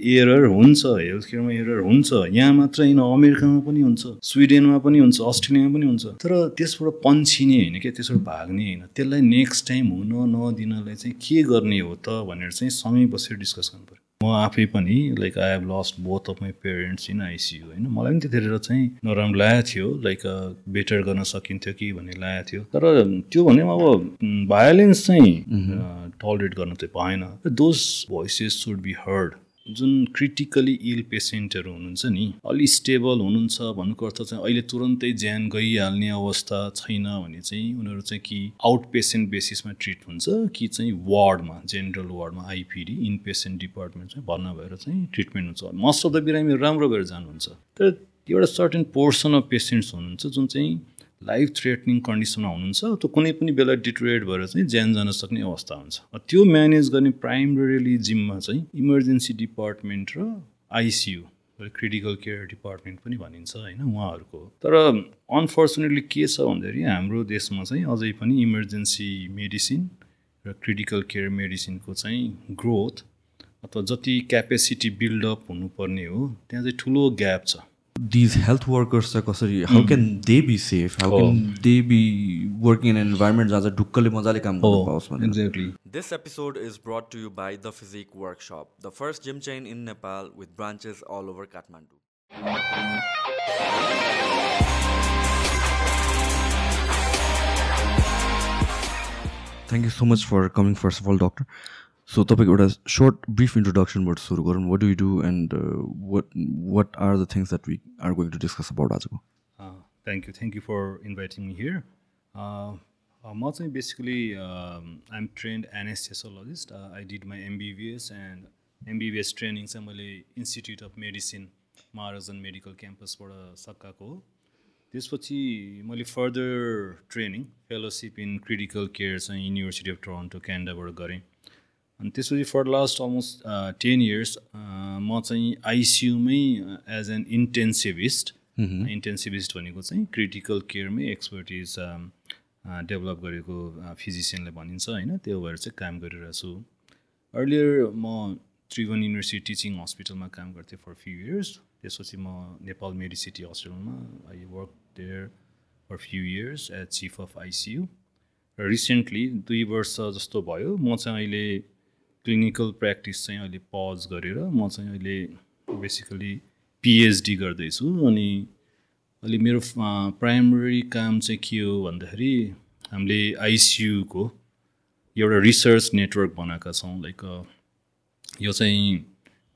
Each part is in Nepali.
एरर हुन्छ हेल्थ केयरमा एरर हुन्छ यहाँ मात्र होइन अमेरिकामा पनि हुन्छ स्विडेनमा पनि हुन्छ अस्ट्रेलियामा पनि हुन्छ। तर त्यसबाट पन्छिने होइन क्या त्यसबाट भाग्ने होइन। त्यसलाई नेक्स्ट टाइम हुन नदिनलाई चाहिँ के गर्ने हो त भनेर चाहिँ सँगै बसेर डिस्कस गर्नु पऱ्यो। म आफै पनि like I have lost both of my parents in ICU होइन? मलाई पनि त्यतिखेर चाहिँ नराम्रो लागेको थियो लाइक बेटर गर्न सकिन्थ्यो कि भन्ने लागेको थियो। तर त्यो भने अब भायोलेन्स चाहिँ टलरेट गर्न चाहिँ भएन। Those voices should be heard जुन क्रिटिकली इल पेसेन्टहरू हुनुहुन्छ नि अलि स्टेबल हुनुहुन्छ भन्नुको अर्थ चाहिँ अहिले तुरन्तै ज्यान गइहाल्ने अवस्था छैन भने चाहिँ उनीहरू चाहिँ कि आउट पेसेन्ट बेसिसमा ट्रिट हुन्छ कि चाहिँ वार्डमा जेनरल वार्डमा आइपिडी इन पेसेन्ट डिपार्टमेन्ट चाहिँ भर्ना भएर चाहिँ ट्रिटमेन्ट हुन्छ। मोस्ट अफ द बिरामीहरू राम्रो भएर जानुहुन्छ। तर एउटा सर्टेन पोर्सन अफ पेसेन्ट्स हुनुहुन्छ जुन चाहिँ लाइफ थ्रेटनिङ कन्डिसनमा हुनुहुन्छ त्यो कुनै पनि बेला डिटोरेट भएर चाहिँ ज्यान जान सक्ने अवस्था हुन्छ। त्यो म्यानेज गर्ने प्राइमरीली जिममा चाहिँ इमर्जेन्सी डिपार्टमेन्ट र आइसियु क्रिटिकल केयर डिपार्टमेन्ट पनि भनिन्छ होइन उहाँहरूको। तर अनफर्चुनेटली के छ भन्दाखेरि हाम्रो देशमा चाहिँ अझै पनि इमर्जेन्सी मेडिसिन र क्रिटिकल केयर मेडिसिनको चाहिँ ग्रोथ अथवा जति क्यापेसिटी बिल्डअप हुनुपर्ने हो त्यहाँ चाहिँ ठुलो ग्याप छ। These health workers are कसरी how can they be safe how can they be working in an environment जहाँ चाहिँ ढुक्कले मजाले काम गर्न पाओस् भने exactly This episode is brought to you by The Physique Workshop, the first gym chain in Nepal with branches all over Kathmandu. Thank you so much for coming first of all doctor so तपाईँको एउटा सर्ट ब्रिफ इन्ट्रोडक्सनबाट सुरु गरौँ what do you do and what what are the things that we are going to discuss about आजको thank you thank you for inviting me here म चाहिँ basically I am trained anaesthesiologist I did my MBBS and MBBS training चाहिँ मैले इन्स्टिट्युट अफ मेडिसिन महाराजन मेडिकल क्याम्पसबाट सकाएको हो त्यसपछि मैले further training fellowship in critical care चाहिँ युनिभर्सिटी अफ टोरन्टो क्यानाडाबाट गरेँ अनि त्यसपछि for last almost ten years म चाहिँ आइसियुमै एज एन इन्टेन्सिभिस्ट इन्टेन्सिभिस्ट भनेको चाहिँ क्रिटिकल केयरमै एक्सपर्टिज डेभलप गरेको फिजिसियनलाई भनिन्छ होइन? त्यो भएर चाहिँ काम गरिरहेको छु। अर्लियर म त्रिभुवन युनिभर्सिटी टिचिङ हस्पिटलमा काम गर्थेँ फर फ्यु इयर्स त्यसपछि म नेपाल मेडिसिटी हस्पिटलमा I work there for few years as chief of ICU र रिसेन्टली दुई वर्ष जस्तो भयो म चाहिँ अहिले क्लिनिकल प्र्याक्टिस चाहिँ अहिले पज गरेर म चाहिँ अहिले बेसिकली पिएचडी गर्दैछु अनि अहिले मेरो प्राइमरी काम चाहिँ के हो भन्दाखेरि हामीले आइसियुको एउटा रिसर्च नेटवर्क बनाएका छौँ लाइक यो चाहिँ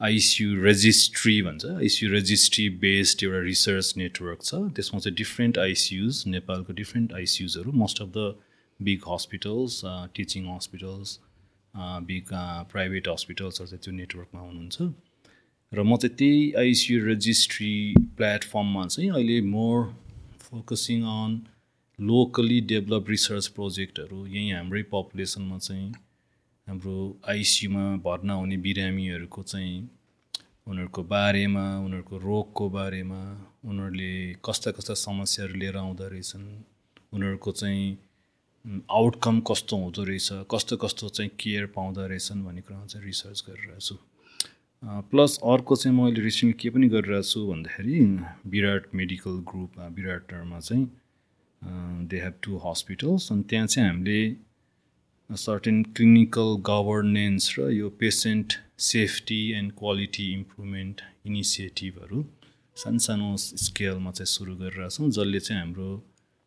आइसियु रेजिस्ट्री भन्छ। आइसियु रेजिस्ट्री बेस्ड एउटा रिसर्च नेटवर्क छ। त्यसमा चाहिँ डिफ्रेन्ट आइसियुज नेपालको different आइसियुजहरू most of the big hospitals teaching hospitals big private हस्पिटल्सहरू चाहिँ त्यो नेटवर्कमा हुनुहुन्छ। र म चाहिँ त्यही आइसियु रेजिस्ट्री प्लेटफर्ममा चाहिँ अहिले more focusing on locally develop research प्रोजेक्टहरू यहीँ हाम्रै पपुलेसनमा चाहिँ हाम्रो आइसियुमा भर्ना हुने बिरामीहरूको चाहिँ उनीहरूको बारेमा उनीहरूको रोगको बारेमा उनीहरूले कस्ता कस्ता समस्याहरू लिएर आउँदो रहेछन् उनीहरूको चाहिँ आउटकम कस्तो हुँदो रहेछ कस्तो कस्तो चाहिँ केयर पाउँदो रहेछन् भन्ने कुरामा चाहिँ रिसर्च गरिरहेको छु। प्लस अर्को चाहिँ म अहिले रिसेन्टली के पनि गरिरहेको छु भन्दाखेरि विराट मेडिकल ग्रुप विराटमा चाहिँ दे हेभ टु हस्पिटल्स अनि त्यहाँ चाहिँ हामीले सर्टेन क्लिनिकल गभर्नेन्स र यो patient safety and quality improvement इनिसिएटिभहरू सानसानो स्केलमा चाहिँ सुरु गरिरहेछौँ जसले चाहिँ हाम्रो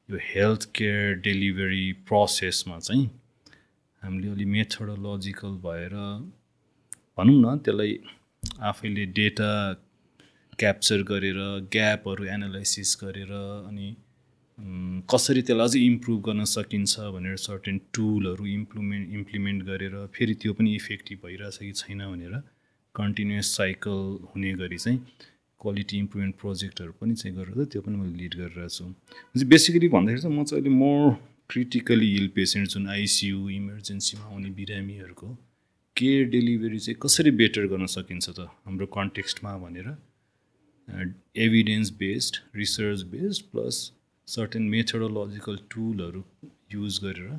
यो हेल्थ केयर डेलिभरी प्रोसेसमा चाहिँ हामीले अलि मेथोडोलोजिकल भएर भनौँ न त्यसलाई आफैले डेटा क्याप्चर गरेर ग्यापहरू एनालाइसिस गरेर अनि कसरी त्यसलाई अझै इम्प्रुभ गर्न सकिन्छ भनेर सर्टेन टुलहरू इम्प्लिमेन्ट इम्प्लिमेन्ट गरेर फेरि त्यो पनि इफेक्टिभ भइरहेछ कि छैन भनेर कन्टिन्युस साइकल हुने गरी चाहिँ क्वालिटी इम्प्रुभमेन्ट प्रोजेक्टहरू पनि चाहिँ गरेर त्यो पनि मैले लिड गरिरहेको छु। बेसिकली भन्दाखेरि चाहिँ म चाहिँ अहिले मोर क्रिटिकली हिल पेसेन्ट जुन आइसियु इमर्जेन्सीमा आउने बिरामीहरूको। केयर डेलिभरी चाहिँ कसरी बेटर गर्न सकिन्छ त हाम्रो कन्टेक्स्टमा भनेर evidence based research based plus certain methodological टुलहरू use गरेर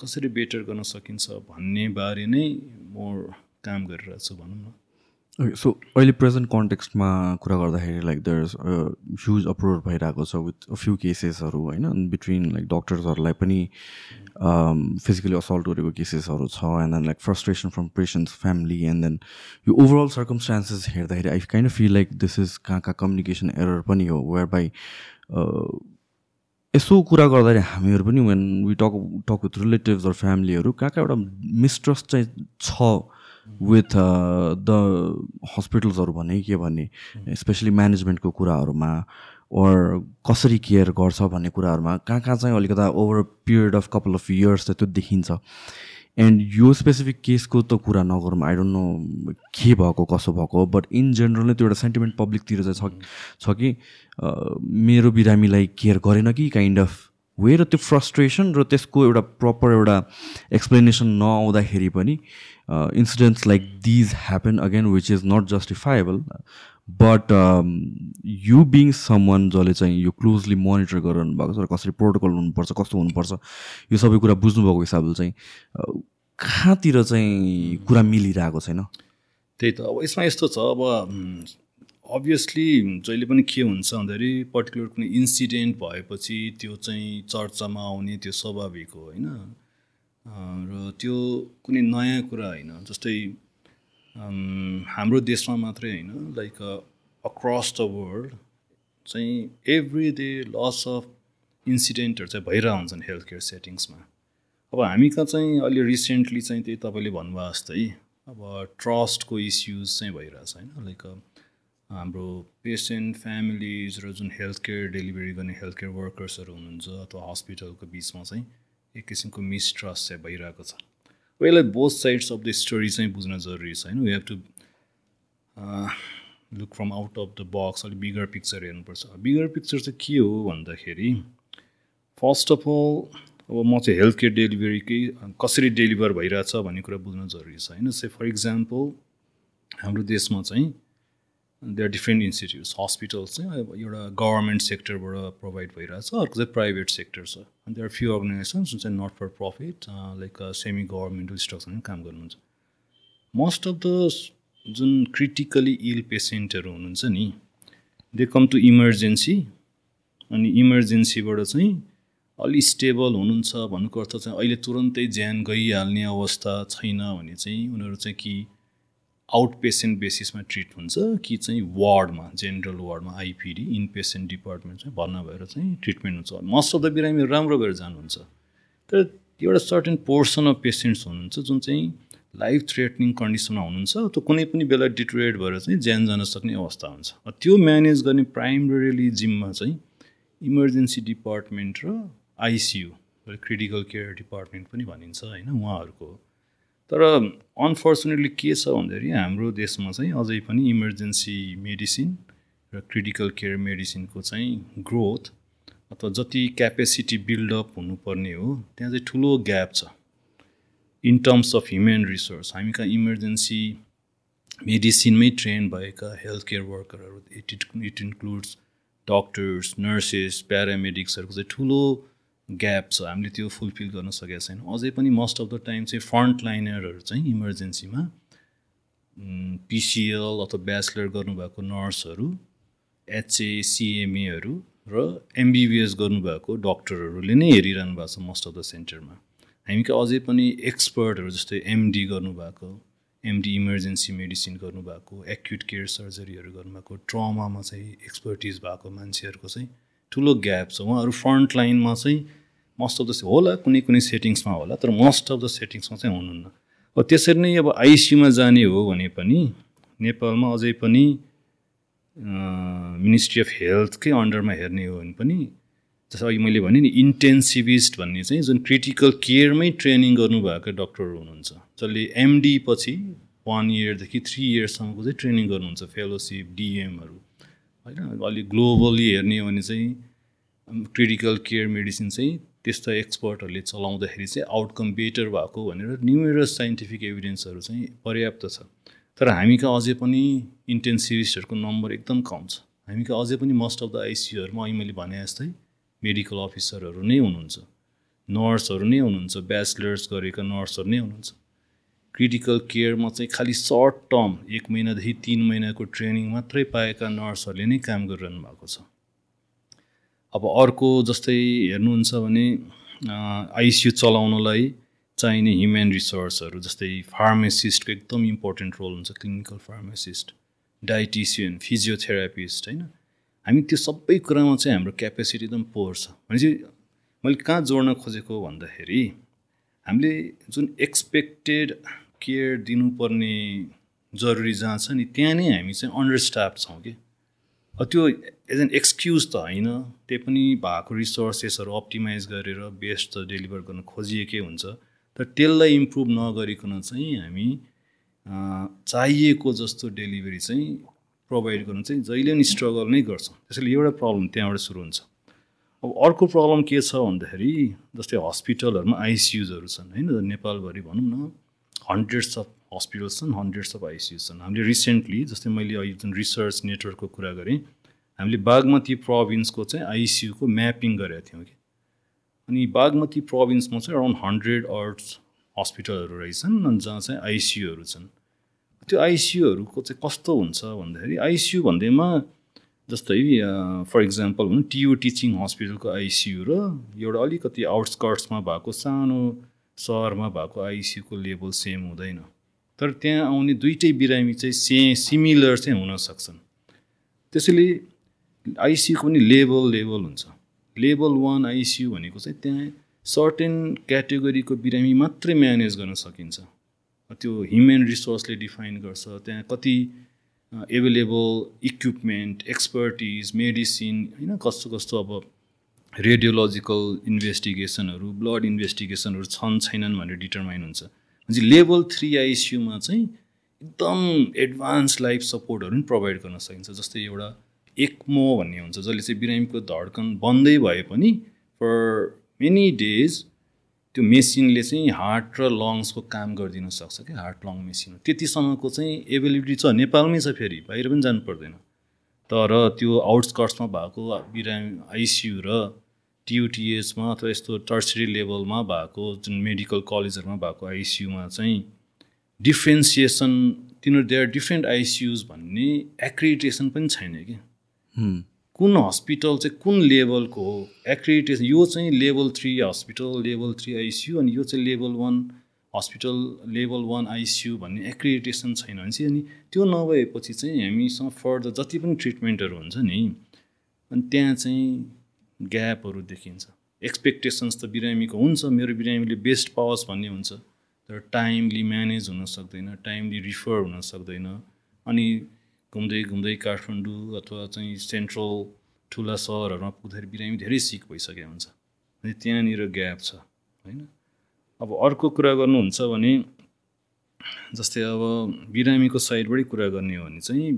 कसरी बेटर गर्न सकिन्छ भन्ने बारे नै म काम गरिरहेको छु भनौँ न। सो अहिले प्रेजेन्ट कन्टेक्स्टमा कुरा गर्दाखेरि like there is huge uproar भइरहेको छ विथ अ फ्यु केसेसहरू होइन? बिट्विन लाइक डक्टर्सहरूलाई पनि फिजिकली असल्ट गरेको केसेसहरू छ and then like frustration from patients family and then यो ओभरअल सर्कमस्टान्सेस हेर्दाखेरि I kind of feel like this is कहाँ कहाँ कम्युनिकेसन एरर पनि हो वेयर बाई यसो कुरा गर्दाखेरि हामीहरू पनि when we talk talk with relatives or फ्यामिलीहरू कहाँ कहाँ एउटा मिसट्रस्ट चाहिँ छ विथ द हस्पिटल्सहरू भने के भन्ने स्पेसली म्यानेजमेन्टको कुराहरूमा ओर कसरी केयर गर्छ भन्ने कुराहरूमा कहाँ कहाँ चाहिँ अलिकता over period of couple of years चाहिँ त्यो देखिन्छ। एन्ड यो स्पेसिफिक केसको त कुरा नगरौँ आई डोन्ट नो के भएको कसो भएको बट इन जेनरल नै त्यो एउटा सेन्टिमेन्ट पब्लिकतिर चाहिँ छ छ कि मेरो बिरामीलाई केयर गरेन कि काइन्ड अफ वे र त्यो फ्रस्ट्रेसन र त्यसको एउटा प्रपर एउटा एक्सप्लेनेसन नआउँदाखेरि पनि incidents like these happen again which is not justifiable but you being someone जसले चाहिँ यो क्लोजली मोनिटर गरिरहनु भएको छ र कसरी प्रोटोकल हुनुपर्छ कस्तो हुनुपर्छ यो सबै कुरा बुझ्नुभएको हिसाबले चाहिँ कहाँतिर चाहिँ कुरा मिलिरहेको छैन? त्यही त। अब यसमा यस्तो छ अब अभियसली जहिले पनि के हुन्छ भन्दाखेरि पर्टिकुलर कुनै इन्सिडेन्ट भएपछि त्यो चाहिँ चर्चामा आउने त्यो स्वाभाविक हो होइन? र त्यो कुनै नयाँ कुरा होइन जस्तै हाम्रो देशमा मात्रै होइन लाइक अक्रस द वर्ल्ड चाहिँ एभ्री डे लस अफ इन्सिडेन्टहरू चाहिँ भइरहेको हुन्छन् हेल्थ केयर सेटिङ्समा अब हामी कहाँ चाहिँ अहिले रिसेन्टली चाहिँ त्यही तपाईँले भन्नुभयो जस्तै अब ट्रस्टको इस्युज चाहिँ भइरहेछ होइन लाइक हाम्रो पेसेन्ट फ्यामिलिज र जुन हेल्थ केयर डेलिभरी गर्ने हेल्थ केयर वर्कर्सहरू हुनुहुन्छ अथवा हस्पिटलको बिचमा चाहिँ एक किसिमको मिसट्रस्ट चाहिँ भइरहेको छ। यसलाई both sides of the story चाहिँ बुझ्न जरुरी छ होइन? We have to look from out of the box अलिक बिगर पिक्चर हेर्नुपर्छ। बिगर पिक्चर चाहिँ के हो भन्दाखेरि फर्स्ट अफ अल अब म चाहिँ हेल्थ केयर डेलिभरीकै कसरी डेलिभर भइरहेछ भन्ने कुरा बुझ्न जरुरी छ होइन? से फर इक्जाम्पल हाम्रो देशमा चाहिँ देयर डिफ्रेन्ट इन्स्टिट्युट्स हस्पिटल्स चाहिँ एउटा गभर्मेन्ट सेक्टरबाट प्रोभाइड भइरहेछ अर्को चाहिँ प्राइभेट सेक्टर छ अनि देयर फ्यु अर्गनाइजेसन्स जुन चाहिँ not for profit like semi governmental स्ट्रक्चरमा काम गर्नुहुन्छ। मोस्ट अफ द जुन क्रिटिकली इल पेसेन्टहरू हुनुहुन्छ नि दे कम टु इमर्जेन्सी अनि इमर्जेन्सीबाट चाहिँ अलि स्टेबल हुनुहुन्छ भन्नुको अर्थ चाहिँ अहिले तुरन्तै ज्यान गइहाल्ने अवस्था छैन भने चाहिँ उनीहरू चाहिँ कि आउट पेसेन्ट बेसिसमा ट्रिट हुन्छ कि चाहिँ वार्डमा जेनरल वार्डमा आइपिडी इन पेसेन्ट डिपार्टमेन्ट चाहिँ भर्ना भएर चाहिँ ट्रिटमेन्ट हुन्छ। मोस्ट अफ द बिरामीहरू राम्रो भएर जानुहुन्छ। तर एउटा सर्टेन पोर्सन अफ पेसेन्ट्स हुनुहुन्छ जुन चाहिँ लाइफ थ्रेटनिङ कन्डिसनमा हुनुहुन्छ त्यो कुनै पनि बेला डिटोरेट भएर चाहिँ ज्यान जान सक्ने अवस्था हुन्छ। त्यो म्यानेज गर्ने प्राइमरी जिम्मा चाहिँ इमर्जेन्सी डिपार्टमेन्ट र आइसियु क्रिटिकल केयर डिपार्टमेन्ट पनि भनिन्छ होइन? उहाँहरूको तर अनफर्चुनेटली के छ भन्दाखेरि हाम्रो देशमा चाहिँ अझै पनि इमर्जेन्सी मेडिसिन र क्रिटिकल केयर मेडिसिनको चाहिँ ग्रोथ अथवा जति क्यापेसिटी बिल्डअप हुनुपर्ने हो त्यहाँ चाहिँ ठुलो ग्याप छ। In terms of human resource हामी कहाँ इमर्जेन्सी मेडिसिनमै ट्रेन भएका health care वर्करहरू it it includes doctors nurses प्यारामेडिक्सहरूको चाहिँ ठुलो ग्याप छ हामीले त्यो फुलफिल गर्न सकेका छैनौँ। अझै पनि मोस्ट अफ द टाइम चाहिँ फ्रन्ट लाइनरहरू चाहिँ इमर्जेन्सीमा पिसिएल अथवा ब्याचलर गर्नुभएको नर्सहरू एचए सिएमएहरू र एमबिबिएस गर्नुभएको डक्टरहरूले नै हेरिरहनु भएको छ मोस्ट अफ द सेन्टरमा हामी कहाँ अझै पनि एक्सपर्टहरू जस्तै एमडी गर्नुभएको एमडी इमर्जेन्सी मेडिसिन गर्नुभएको एक्युट केयर सर्जरीहरू गर्नुभएको ट्रमामा चाहिँ एक्सपर्टिज भएको मान्छेहरूको चाहिँ ठुलो ग्याप छ। उहाँहरू फ्रन्ट लाइनमा चाहिँ मोस्ट अफ द होला कुनै कुनै सेटिङ्समा होला तर मोस्ट अफ द सेटिङ्समा चाहिँ हुनुहुन्न। अब त्यसरी नै अब आइसियुमा जाने हो भने पनि नेपालमा अझै पनि मिनिस्ट्री अफ हेल्थकै अन्डरमा हेर्ने हो भने पनि जस्तो अघि मैले भने नि इन्टेन्सिभिस्ट भन्ने चाहिँ जुन क्रिटिकल केयरमै ट्रेनिङ गर्नुभएको डक्टरहरू हुनुहुन्छ जसले एमडी पछि वान इयरदेखि थ्री इयर्ससम्मको चाहिँ ट्रेनिङ गर्नुहुन्छ फेलोसिप डिएमहरू होइन अलिक ग्लोबली हेर्ने हो भने चाहिँ क्रिटिकल केयर मेडिसिन चाहिँ त्यस्ता एक्सपर्टहरूले चलाउँदाखेरि चाहिँ आउटकम बेटर भएको भनेर न्युमेरस साइन्टिफिक एभिडेन्सहरू चाहिँ पर्याप्त छ। तर हामी कहाँ अझै पनि इन्टेन्सिभिस्टहरूको नम्बर एकदम कम छ। हामी कहाँ अझै पनि मोस्ट अफ द आइसियुहरूमा अहिले मैले भने जस्तै मेडिकल अफिसरहरू नै हुनुहुन्छ। नर्सहरू नै हुनुहुन्छ ब्याचलर्स गरेका नर्सहरू नै हुनुहुन्छ। क्रिटिकल केयरमा चाहिँ खालि सर्ट टर्म एक महिनादेखि तिन महिनाको ट्रेनिङ मात्रै पाएका नर्सहरूले नै काम गरिरहनु भएको छ। अब अर्को जस्तै हेर्नुहुन्छ भने आइसियु चलाउनलाई चाहिने ह्युमेन रिसोर्सहरू जस्तै फार्मासिस्टको एकदम इम्पोर्टेन्ट रोल हुन्छ क्लिनिकल फार्मासिस्ट डाइटिसियन फिजियोथेरापिस्ट होइन? हामी त्यो सबै कुरामा चाहिँ हाम्रो क्यापेसिटी एकदम पोर छ। भनेपछि मैले कहाँ जोड्न खोजेको भन्दाखेरि हामीले जुन एक्सपेक्टेड केयर दिनुपर्ने जरुरी जहाँ छ नि त्यहाँ नै हामी चाहिँ अन्डरस्टाफ छौँ कि? त्यो एज एन एक्सक्युज त होइन त्यही पनि भएको रिसोर्सेसहरू अप्टिमाइज गरेर बेस्ट त डेलिभर गर्न खोजिएकै हुन्छ। तर त्यसलाई इम्प्रुभ नगरिकन चाहिँ हामी चाहिएको जस्तो डेलिभरी चाहिँ प्रोभाइड गर्नु चाहिँ जहिले पनि स्ट्रगल नै गर्छौँ। त्यसैले एउटा प्रब्लम त्यहाँबाट सुरु हुन्छ। अब अर्को प्रब्लम के छ भन्दाखेरि जस्तै हस्पिटलहरूमा आइसियुजहरू छन् होइन? नेपालभरि भनौँ न। हन्ड्रेड्स अफ हस्पिटल्स छन् हन्ड्रेड्स अफ आइसियुज छन् हामीले रिसेन्टली जस्तै मैले अहिले जुन रिसर्च नेटवर्कको कुरा गरेँ हामीले बागमती प्रोभिन्सको चाहिँ आइसियुको म्यापिङ गरेका थियौँ कि। अनि बागमती प्रोभिन्समा चाहिँ अराउन्ड हन्ड्रेड अर्ड्स हस्पिटलहरू रहेछन् अनि जहाँ चाहिँ आइसियुहरू छन्। त्यो आइसियुहरूको चाहिँ कस्तो हुन्छ भन्दाखेरि आइसियु भन्दैमा जस्तै फर इक्जाम्पल भनौँ टियु टिचिङ हस्पिटलको आइसियु र एउटा अलिकति आउटस्कर्ट्समा भएको सानो सहरमा भएको आइसियुको लेभल सेम हुँदैन। तर त्यहाँ आउने दुइटै बिरामी चाहिँ से सिमिलर चाहिँ हुन सक्छन्। त्यसैले आइसियुको पनि लेभल लेभल हुन्छ। लेभल वान आइसियु भनेको चाहिँ त्यहाँ सर्टेन क्याटेगोरीको बिरामी मात्रै म्यानेज गर्न सकिन्छ। त्यो ह्युमेन रिसोर्सले डिफाइन गर्छ। त्यहाँ कति एभाइलेबल इक्विपमेन्ट एक्सपर्टिज मेडिसिन होइन कस्तो कस्तो अब रेडियोलोजिकल इन्भेस्टिगेसनहरू ब्लड इन्भेस्टिगेसनहरू छन् छैनन् भनेर डिटर्माइन हुन्छ। भनेपछि लेभल थ्री आइसियुमा चाहिँ एकदम एडभान्स लाइफ सपोर्टहरू पनि प्रोभाइड गर्न सकिन्छ जस्तै एउटा एक्मो भन्ने हुन्छ जसले चाहिँ बिरामीको धड्कन बन्दै भए पनि फर मेनी डेज त्यो मेसिनले चाहिँ हार्ट र लङ्सको काम गरिदिन सक्छ क्या हार्ट लङ मेसिन त्यतिसम्मको चाहिँ एभाइलेबिलिटी छ नेपालमै छ फेरि बाहिर पनि जानु पर्दैन। तर त्यो आउटस्कर्ट्समा भएको बिरामी आइसियु र टियुटिएचमा अथवा यस्तो टर्सरी लेभलमा भएको जुन मेडिकल कलेजहरूमा भएको आइसियुमा चाहिँ डिफ्रेन्सिएसन तिनीहरू दे आर डिफ्रेन्ट आइसियुज भन्ने एक्रिडिटेसन पनि छैन कि। कुन हस्पिटल चाहिँ कुन लेभलको हो? एक्रिडिटेसन यो चाहिँ level three hospital level three ICU अनि यो चाहिँ level one hospital level one ICU भन्ने एक्रिडिटेसन छैन भने चाहिँ अनि त्यो नभएपछि चाहिँ हामीसँग फर्दर जति पनि ट्रिटमेन्टहरू हुन्छ नि अनि त्यहाँ चाहिँ ग्यापहरू देखिन्छ। एक्सपेक्टेसन्स त बिरामीको हुन्छ मेरो बिरामीले बेस्ट पाओस् भन्ने हुन्छ तर टाइमली म्यानेज हुन सक्दैन टाइमली रिफर हुन सक्दैन। अनि घुम्दै घुम्दै काठमाडौँ अथवा चाहिँ सेन्ट्रल ठुला सहरहरूमा पुग्दाखेरि बिरामी धेरै सिक भइसकेको हुन्छ। अनि त्यहाँनिर ग्याप छ होइन? अब अर्को कुरा गर्नुहुन्छ भने जस्तै अब बिरामीको साइडबाटै कुरा गर्ने हो भने चाहिँ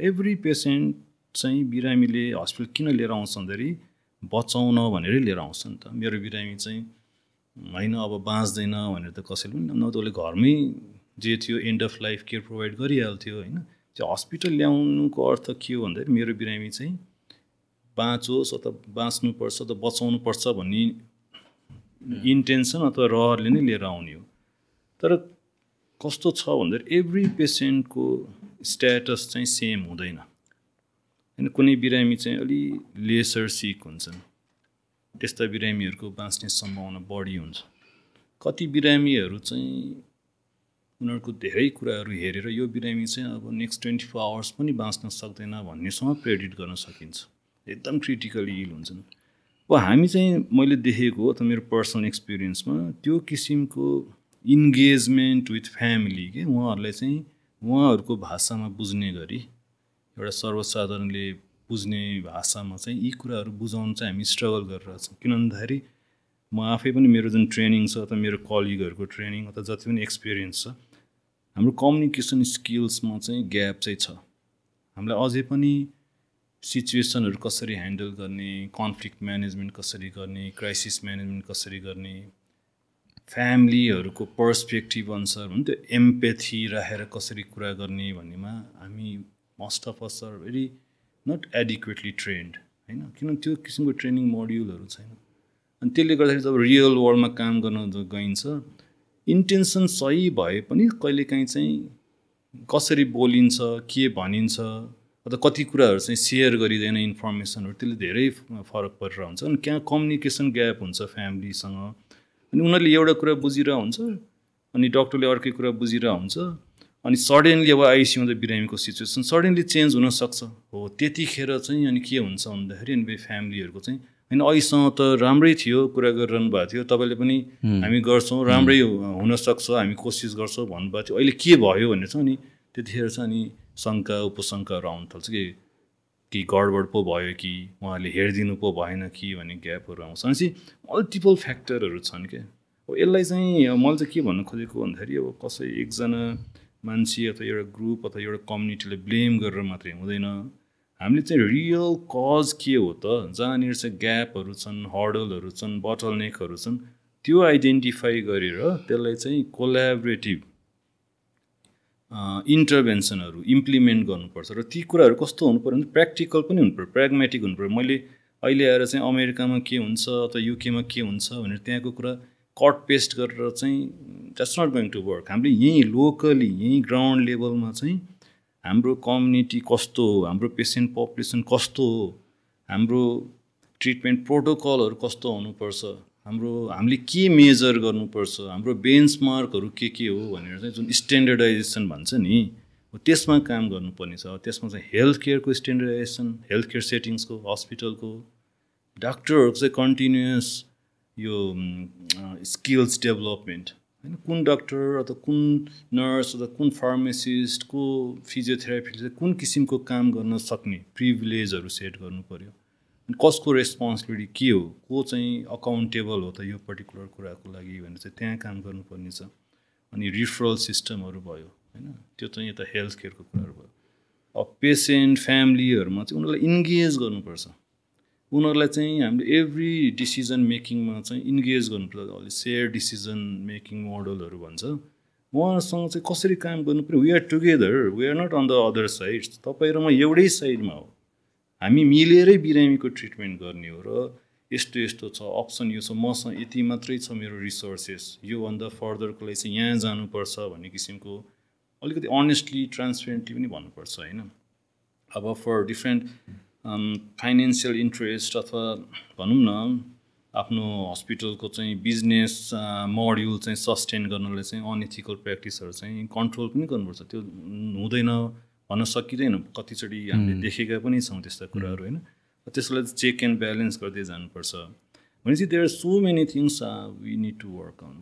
एभ्री पेसेन्ट चाहिँ बिरामीले हस्पिटल किन लिएर आउँछ भन्दाखेरि बचाउन भनेरै लिएर आउँछ नि त। मेरो बिरामी चाहिँ होइन अब बाँच्दैन भनेर त कसैले पनि न त उसले घरमै जे थियो end of life care provide गरिहाल्थ्यो होइन। त्यो हस्पिटल ल्याउनुको अर्थ के हो भन्दाखेरि मेरो बिरामी चाहिँ बाँचोस् अथवा बाँच्नुपर्छ त बचाउनुपर्छ भन्ने इन्टेन्सन अथवा रहरले नै लिएर आउने हो। तर कस्तो छ भन्दाखेरि एभ्री पेसेन्टको स्ट्याटस चाहिँ सेम हुँदैन। होइन कुनै बिरामी चाहिँ अलि लेसर सिक हुन्छन् त्यस्ता बिरामीहरूको बाँच्ने सम्भावना बढी हुन्छ। कति बिरामीहरू चाहिँ उनीहरूको धेरै कुराहरू हेरेर यो बिरामी चाहिँ अब नेक्स्ट ट्वेन्टी फोर आवर्स पनि बाँच्न सक्दैन भन्नेसम्म प्रेडिट गर्न सकिन्छ। एकदम क्रिटिकली इल हुन्छन्। अब हामी चाहिँ मैले देखेको अथवा मेरो पर्सनल एक्सपिरियन्समा त्यो किसिमको इन्गेजमेन्ट विथ फ्यामिली के उहाँहरूलाई चाहिँ उहाँहरूको भाषामा बुझ्ने गरी एउटा सर्वसाधारणले बुझ्ने भाषामा चाहिँ यी कुराहरू बुझाउनु चाहिँ हामी स्ट्रगल गरिरहेछौँ किन भन्दाखेरि म आफै पनि मेरो जुन ट्रेनिङ छ अथवा मेरो कलिगहरूको ट्रेनिङ अथवा जति पनि एक्सपिरियन्स छ हाम्रो कम्युनिकेसन स्किल्समा चाहिँ ग्याप चाहिँ छ। हामीलाई अझै पनि सिचुएसनहरू कसरी ह्यान्डल गर्ने कन्फ्लिक्ट म्यानेजमेन्ट कसरी गर्ने क्राइसिस म्यानेजमेन्ट कसरी गर्ने फ्यामिलीहरूको पर्सपेक्टिभ अनुसार भने त्यो एम्पेथी राखेर कसरी कुरा गर्ने भन्नेमा हामी most of us are very not adequately trained होइन? किन त्यो किसिमको ट्रेनिङ मोड्युलहरू छैन? अनि त्यसले गर्दाखेरि जब रियल वर्ल्डमा काम गर्न गइन्छ इन्टेन्सन सही भए पनि कहिलेकाहीँ चाहिँ कसरी बोलिन्छ के भनिन्छ अथवा कति कुराहरू चाहिँ सेयर गरिँदैन इन्फर्मेसनहरू त्यसले धेरै फरक परेर हुन्छ। अनि कहाँ कम्युनिकेसन ग्याप हुन्छ फ्यामिलीसँग अनि उनीहरूले एउटा कुरा बुझिरहेको हुन्छ अनि डक्टरले अर्कै कुरा बुझिरहेको हुन्छ। अनि सडनली अब आइसियुमा त बिरामीको सिचुएसन सडनली चेन्ज हुनसक्छ। हो त्यतिखेर चाहिँ अनि के हुन्छ भन्दाखेरि अनि फ्यामिलीहरूको चाहिँ होइन अहिलेसँग त राम्रै थियो कुरा गरिरहनु भएको थियो। तपाईँले पनि हामी गर्छौँ राम्रै हुनसक्छ हामी कोसिस गर्छौँ भन्नुभएको थियो। अहिले के भयो भनेर चाहिँ अनि त्यतिखेर चाहिँ अनि शङ्का उपशङ्काहरू आउनु थाल्छ कि कि गडबड पो भयो कि उहाँले हेरिदिनु पो भएन कि भन्ने ग्यापहरू आउँछ। भनेपछि मल्टिपल फ्याक्टरहरू छन् क्या अब यसलाई चाहिँ मैले चाहिँ के भन्नु खोजेको भन्दाखेरि अब कसै एकजना मान्छे अथवा एउटा ग्रुप अथवा एउटा कम्युनिटीलाई ब्लेम गरेर मात्रै हुँदैन। हामीले चाहिँ रियल कज के हो त? जहाँनिर चाहिँ ग्यापहरू छन् हर्डलहरू छन् बटलनेकहरू छन् त्यो आइडेन्टिफाई गरेर त्यसलाई चाहिँ कोलाबरेटिभ इन्टरभेन्सनहरू इम्प्लिमेन्ट गर्नुपर्छ। र ती कुराहरू कस्तो हुनु पऱ्यो भने प्र्याक्टिकल पनि हुनु पऱ्यो प्र्याग्मेटिक हुनु पऱ्यो। मैले अहिले आएर चाहिँ अमेरिकामा के हुन्छ अथवा युकेमा के हुन्छ भनेर त्यहाँको कुरा कट पेस्ट गरेर चाहिँ that's not going to work हामीले यहीँ लोकली यहीँ ग्राउन्ड लेभलमा चाहिँ हाम्रो कम्युनिटी कस्तो हो हाम्रो पेसेन्ट पपुलेसन कस्तो हो हाम्रो ट्रिटमेन्ट प्रोटोकलहरू कस्तो हुनुपर्छ हाम्रो हामीले के मेजर गर्नुपर्छ हाम्रो बेन्चमार्कहरू के के हो भनेर चाहिँ जुन स्ट्यान्डर्डाइजेसन भन्छ नि त्यसमा काम गर्नुपर्ने छ। त्यसमा चाहिँ हेल्थ केयरको स्ट्यान्डर्डाइजेसन हेल्थ केयर सेटिङ्सको हस्पिटलको डाक्टरहरूको चाहिँ कन्टिन्युस यो स्किल्स डेभलपमेन्ट होइन कुन डक्टर अथवा कुन नर्स अथवा कुन फार्मेसिस्ट को फिजियोथेरापिस्ट चाहिँ कुन किसिमको काम गर्न सक्ने प्रिभिलेजहरू सेट गर्नु पऱ्यो कसको रेस्पोन्सिबिलिटी के हो? को चाहिँ अकाउन्टेबल हो त यो पर्टिकुलर कुराको लागि भनेर चाहिँ त्यहाँ काम गर्नुपर्ने छ। अनि रिफरल सिस्टमहरू भयो होइन त्यो चाहिँ यता हेल्थ केयरको कुराहरू भयो। अब पेसेन्ट फ्यामिलीहरूमा चाहिँ उनीहरूलाई इन्गेज गर्नुपर्छ। उनीहरूलाई चाहिँ हामीले एभ्री डिसिजन मेकिङमा चाहिँ इन्गेज गर्नुपर्छ अहिले सेयर डिसिजन मेकिङ मोडलहरू भन्छ। उहाँहरूसँग चाहिँ कसरी काम गर्नु पऱ्यो we are together we are not on the other side तपाईँ र म एउटै साइडमा हो। हामी मिलेरै बिरामीको ट्रिटमेन्ट गर्ने हो र यस्तो यस्तो छ अप्सन यो छ मसँग यति मात्रै छ मेरो रिसोर्सेस। योभन्दा फर्दरको लागि चाहिँ यहाँ जानुपर्छ भन्ने किसिमको अलिकति अनेस्टली ट्रान्सपेरेन्टली पनि भन्नुपर्छ होइन? अब फर डिफ्रेन्ट फाइनेन्सियल इन्ट्रेस्ट अथवा भनौँ न आफ्नो हस्पिटलको चाहिँ बिजनेस मोड्युल चाहिँ सस्टेन गर्नलाई चाहिँ अनइथिकल प्र्याक्टिसहरू चाहिँ कन्ट्रोल पनि गर्नुपर्छ। त्यो हुँदैन भन्न सकिँदैन। कतिचोटि हामीले देखेका पनि छौँ त्यस्ता कुराहरू होइन? त्यसलाई चेक एन्ड ब्यालेन्स गर्दै जानुपर्छ। भनेपछि there are so many things we need to work on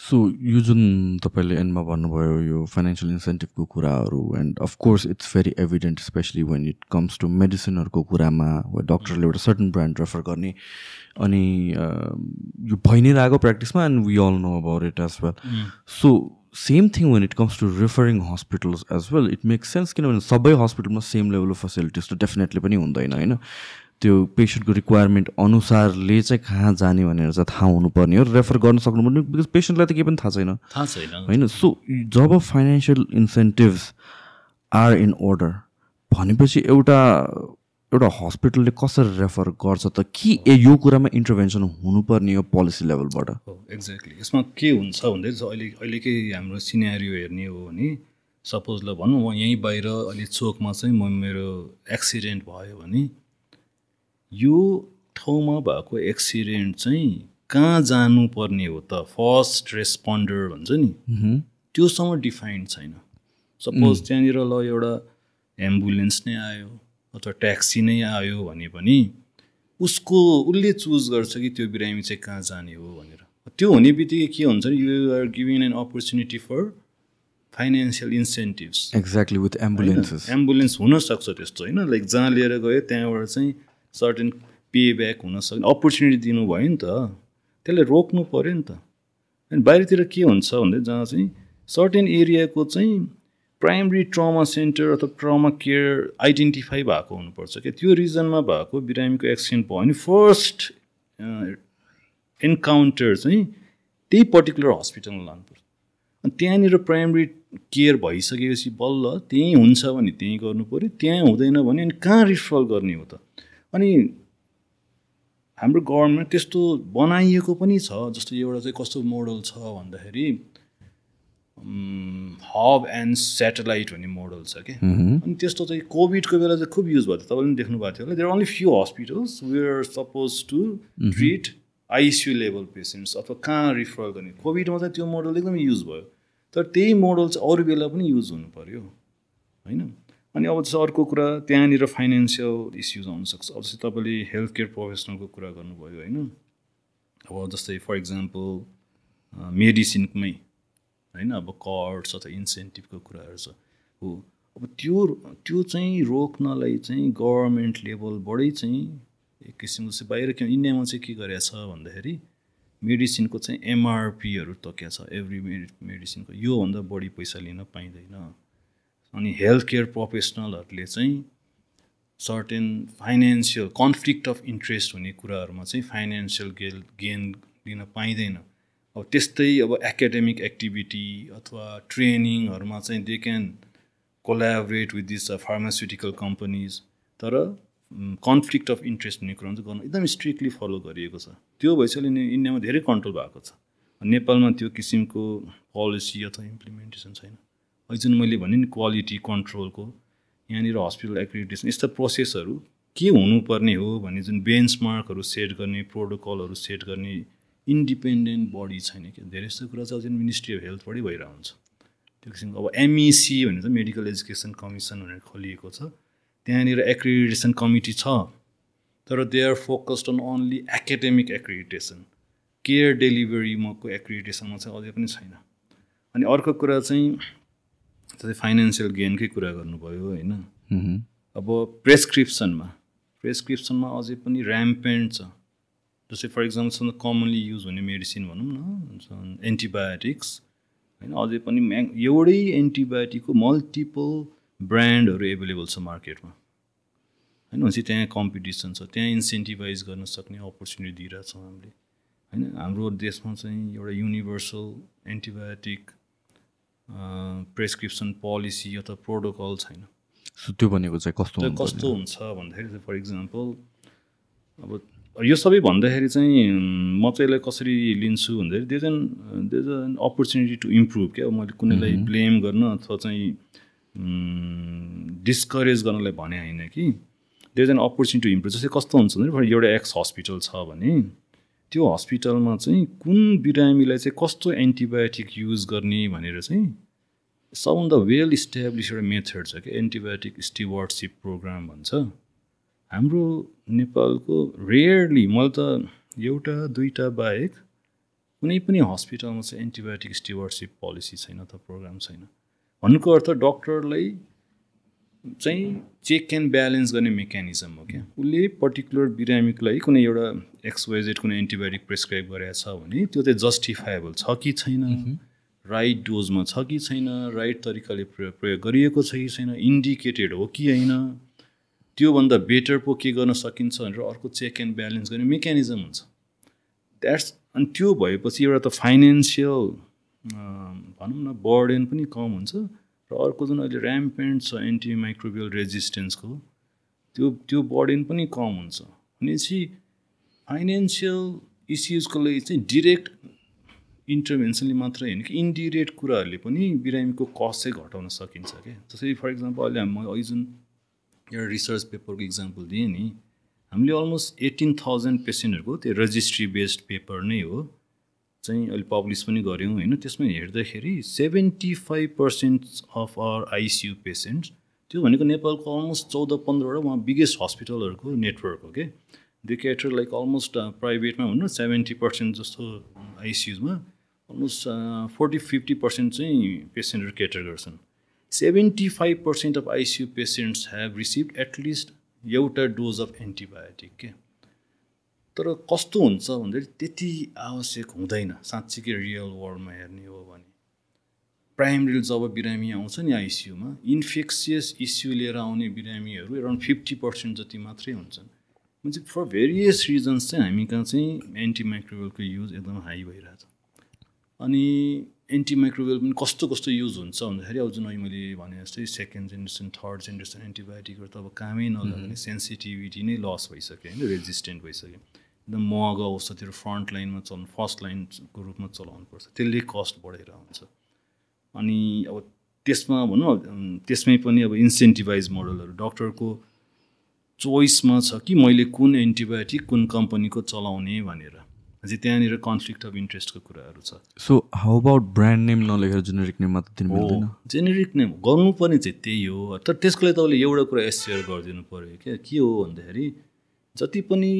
so यो जुन तपाईँले एन्डमा भन्नुभयो यो फाइनेन्सियल इन्सेन्टिभको कुराहरू and of course it's very evident specially when it comes to मेडिसिनहरूको कुरामा वा डक्टरले एउटा सर्टन ब्रान्ड रेफर गर्ने. अनि यो भइ नै रहेको प्र्याक्टिसमा and we all know about it as well so same thing when it comes to referring hospitals as well it makes sense किनभने सबै हस्पिटलमा सेम लेभल अफ फेसिलिटिज त डेफिनेटली पनि हुँदैन होइन? त्यो पेसेन्टको रिक्वायरमेन्ट अनुसारले चाहिँ कहाँ जाने भनेर चाहिँ थाहा हुनुपर्ने हो रेफर गर्न सक्नुपर्ने बिकज पेसेन्टलाई त केही पनि थाहा छैन। थाहा छैन। होइन? So job financial incentives are in order भनेपछि एउटा एउटा हस्पिटलले कसरी रेफर गर्छ त कि ए यो कुरामा इन्टरभेन्सन हुनुपर्ने हो पोलिसी लेभलबाट हो एक्ज्याक्टली यसमा के हुन्छ भन्दै अहिले अहिलेकै हाम्रो सिनेरियो हेर्ने हो भने सपोज ल भनौँ म यहीँ बाहिर अलि चोकमा चाहिँ म मेरो एक्सिडेन्ट भयो भने यो ठाउँमा भएको एक्सिडेन्ट चाहिँ कहाँ जानुपर्ने हो त? फर्स्ट रेस्पोन्डर भन्छ नि। त्योसँग डिफाइन्ड छैन। सपोज त्यहाँनिर ल एउटा एम्बुलेन्स नै आयो अथवा ट्याक्सी नै आयो भने पनि उसको उसले चुज गर्छ कि त्यो बिरामी चाहिँ कहाँ जाने हो भनेर। त्यो हुने बित्तिकै के हुन्छ you are giving an opportunity for financial incentives exactly with ambulances ambulance हुनसक्छ त्यस्तो होइन? लाइक जहाँ लिएर गयो त्यहाँबाट चाहिँ सर्टेन पे ब्याक हुनसक्ने अपर्च्युनिटी दिनुभयो नि त। त्यसलाई रोक्नु पऱ्यो नि त। अनि बाहिरतिर के हुन्छ भन्दा जहाँ चाहिँ सर्टेन एरियाको चाहिँ प्राइमरी ट्रमा सेन्टर अथवा ट्रमा केयर आइडेन्टिफाई भएको हुनुपर्छ क्या। त्यो रिजनमा भएको बिरामीको एक्सिडेन्ट भयो भने फर्स्ट इन्काउन्टर चाहिँ त्यही पर्टिकुलर हस्पिटलमा लानुपर्छ अनि त्यहाँनिर प्राइमरी केयर भइसकेपछि बल्ल त्यहीँ हुन्छ भने त्यहीँ पऱ्यो त्यहाँ हुँदैन भने अनि कहाँ रिफल गर्ने हो त? अनि हाम्रो गभर्मेन्ट त्यस्तो बनाइएको पनि छ जस्तो एउटा चाहिँ कस्तो मोडल छ भन्दाखेरि हब एन्ड सेटेलाइट भन्ने मोडल छ कि। अनि त्यस्तो चाहिँ कोभिडको बेला चाहिँ खुब युज भयो तपाईँले पनि देख्नु भएको थियो होला। There only few hospitals where suppose to treat ICU level patients अथवा कहाँ रिफर गर्ने। कोभिडमा चाहिँ त्यो मोडल एकदमै युज भयो। तर त्यही मोडल चाहिँ अरू बेला पनि युज हुनु पऱ्यो होइन? अनि अब चाहिँ अर्को कुरा त्यहाँनिर फाइनेन्सियल इस्युज आउनसक्छ अब चाहिँ तपाईँले हेल्थ केयर प्रोफेसनलको कुरा गर्नुभयो होइन? अब जस्तै फर इक्जाम्पल मेडिसिनमै होइन? अब कार्ड्स अथवा इन्सेन्टिभको कुराहरू छ। हो। अब त्यो त्यो चाहिँ रोक्नलाई चाहिँ गभर्मेन्ट लेभलबाटै चाहिँ एक किसिमको चाहिँ बाहिर किन इन्डियामा चाहिँ के गरेको छ भन्दाखेरि मेडिसिनको चाहिँ एमआरपीहरू तोकिया छ। एभ्री मेडि मेडिसिनको योभन्दा बढी पैसा लिन पाइँदैन। अनि हेल्थ केयर प्रोफेसनलहरूले चाहिँ certain financial conflict of interest हुने कुराहरूमा चाहिँ फाइनेन्सियल गेल गेन लिन पाइँदैन। अब त्यस्तै अब एकाडेमिक एक्टिभिटी अथवा ट्रेनिङहरूमा चाहिँ they can collaborate with this pharmaceutical companies तर कन्फ्लिक्ट अफ इन्ट्रेस्ट हुने कुरामा चाहिँ गर्नु एकदम स्ट्रिक्टली फलो गरिएको छ। त्यो भइसक्यो इन्डियामा धेरै कन्ट्रोल भएको छ। नेपालमा त्यो किसिमको पोलिसी अथवा इम्प्लिमेन्टेसन छैन। अहिले जुन मैले भने नि क्वालिटी कन्ट्रोलको यहाँनिर हस्पिटल एक्रिडिटेसन यस्ता प्रोसेसहरू के हुनुपर्ने हो भन्ने जुन बेन्चमार्कहरू सेट गर्ने प्रोटोकलहरू सेट गर्ने इन्डिपेन्डेन्ट बडी छैन क्या? धेरै जस्तो कुरा चाहिँ अझै मिनिस्ट्री अफ हेल्थबाटै भइरहेको हुन्छ। त्यो किसिमको अब एमइसी e भनेर मेडिकल एजुकेसन कमिसन भनेर खोलिएको छ। त्यहाँनिर एक्रिडिटेसन कमिटी छ तर they are focused on only academic accreditation care डेलिभरीमाको एक्रिडिटेसनमा चाहिँ अझै पनि छैन। अनि अर्को कुरा चाहिँ जस्तै फाइनेन्सियल गेनकै कुरा गर्नुभयो होइन? अब प्रेसक्रिप्सनमा प्रेसक्रिप्सनमा अझै पनि ऱ्याम्पेन्ट छ। जस्तै फर इक्जाम्पल कमनली युज हुने मेडिसिन भनौँ न एन्टिबायोटिक्स होइन? अझै पनि म्याङ एउटै एन्टिबायोटिकको मल्टिपल ब्रान्डहरू एभाइलेबल छ मार्केटमा होइन? भनेपछि त्यहाँ कम्पिटिसन छ त्यहाँ इन्सेन्टिभाइज गर्न सक्ने अपर्च्युनिटी दिइरहेछौँ हामीले। होइन? हाम्रो देशमा चाहिँ एउटा युनिभर्सल एन्टिबायोटिक प्रेसक्रिप्सन पोलिसी अथवा प्रोटोकल छैन। त्यो भनेको चाहिँ कस्तो कस्तो हुन्छ भन्दाखेरि फर इक्जाम्पल अब यो सबै भन्दाखेरि चाहिँ म चाहिँ यसलाई कसरी लिन्छु भन्दाखेरि देज एन देज एन अपर्च्युनिटी टु इम्प्रुभ क्या। मैले कुनैलाई ब्लेम गर्न अथवा चाहिँ डिस्करेज गर्नलाई भने होइन कि। देज एन अपर्च्युनिटी टु इम्प्रुभ जस्तै कस्तो हुन्छ भने एउटा एक्स हस्पिटल छ भने त्यो हस्पिटलमा चाहिँ कुन बिरामीलाई चाहिँ कस्तो एन्टिबायोटिक युज गर्ने भनेर चाहिँ सबभन्दा वेल इस्ट्याब्लिस एउटा मेथड छ क्या एन्टिबायोटिक स्टिवार्डसिप प्रोग्राम भन्छ। हाम्रो नेपालको रेयरली मैले त एउटा दुईवटा बाहेक कुनै पनि हस्पिटलमा चाहिँ एन्टिबायोटिक स्टिवर्डसिप पोलिसी छैन त प्रोग्राम छैन। भन्नुको अर्थ डक्टरलाई चाहिँ चेक एन्ड ब्यालेन्स गर्ने मेकानिजम हो क्या। उसले पर्टिकुलर बिरामीको लागि कुनै एउटा एक्सवाइजेड कुनै एन्टिबायोटिक प्रिस्क्राइब गरेको छ भने त्यो चाहिँ जस्टिफाएबल छ कि छैन? राइट डोजमा छ कि छैन? राइट तरिकाले प्रयोग गरिएको छ कि छैन? इन्डिकेटेड हो कि होइन? त्योभन्दा बेटर पो के गर्न सकिन्छ भनेर अर्को चेक एन्ड ब्यालेन्स गर्ने मेकानिजम हुन्छ। द्याट्स अनि त्यो भएपछि एउटा त फाइनेन्सियल भनौँ न बर्डेन पनि कम हुन्छ र अर्को जुन अहिले ऱ्याम्पेन्ट छ एन्टी माइक्रोबियल रेजिस्टेन्सको त्यो त्यो बर्डेन पनि कम हुन्छ। भनेपछि फाइनेन्सियल इस्युजको लागि चाहिँ डिरेक्ट इन्टरभेन्सनले मात्रै होइन कि इन्डिरेक्ट कुराहरूले पनि बिरामीको कस्ट चाहिँ घटाउन सकिन्छ क्या जस्तै फर इक्जाम्पल अहिले हामी अहिले जुन एउटा रिसर्च पेपरको इक्जाम्पल दिएँ नि हामीले अलमोस्ट एटिन थाउजन्ड पेसेन्टहरूको त्यो रजिस्ट्री बेस्ड पेपर नै हो चाहिँ अहिले पब्लिस पनि गऱ्यौँ होइन। त्यसमा हेर्दाखेरि seventy five percent of our ICU patients त्यो भनेको नेपालको अलमोस्ट चौध पन्ध्रवटा उहाँ बिगेस्ट हस्पिटलहरूको नेटवर्क हो कि? दे केटर लाइक अलमोस्ट प्राइभेटमा भन्नु सेभेन्टी पर्सेन्ट जस्तो आइसियुमा अलमोस्ट फोर्टी फिफ्टी पर्सेन्ट चाहिँ पेसेन्टहरू केटर गर्छन्. Seventy five percent of ICU patients have receive at least एउटा डोज अफ एन्टिबायोटिक के तर कस्तो हुन्छ भन्दाखेरि त्यति आवश्यक हुँदैन। साँच्चीकै रियल वर्ल्डमा हेर्ने हो भने। प्राइमेरी जब बिरामी आउँछ नि आइसियुमा इन्फेक्सियस इस्यु लिएर आउने बिरामीहरू एराउन्ड फिफ्टी पर्सेन्ट जति मात्रै हुन्छन्। चाहिँ फर भेरियस रिजन्स चाहिँ हामी कहाँ चाहिँ एन्टिमाइक्रोवेलको युज एकदम हाई भइरहेछ। अनि एन्टिमाइक्रोवेल पनि कस्तो कस्तो युज हुन्छ भन्दाखेरि अब जुन अहिले मैले भने जस्तै सेकेन्ड जेनेरेसन थर्ड जेनेरेसन एन्टिबायोटिकहरू त अब कामै नलाग्ने सेन्सिटिभिटी नै लस भइसक्यो होइन? रेजिस्टेन्ट भइसक्यो। एकदम महँगो औषधिहरू फ्रन्ट लाइनमा चलाउनु फर्स्ट लाइनको रूपमा चलाउनु पर्छ त्यसले कस्ट बढेर हुन्छ अनि अब त्यसमा भनौँ त्यसमै पनि अब इन्सेन्टिभाइज मोडलहरू डक्टरको चोइसमा छ कि मैले कुन एन्टिबायोटिक कुन कम्पनीको चलाउने भनेर। अझै त्यहाँनिर कन्फ्लिक्ट अफ इन्ट्रेस्टको कुराहरू छ। So how about brand name नलेखेर जेनेरिक नेममा त दिनु मिल्दैन जेनेरिक नेम गर्नुपर्ने चाहिँ त्यही हो। तर त्यसको लागि तपाईँले एउटा कुरा एसेयर गरिदिनु पऱ्यो क्या। के हो भन्दाखेरि जति पनि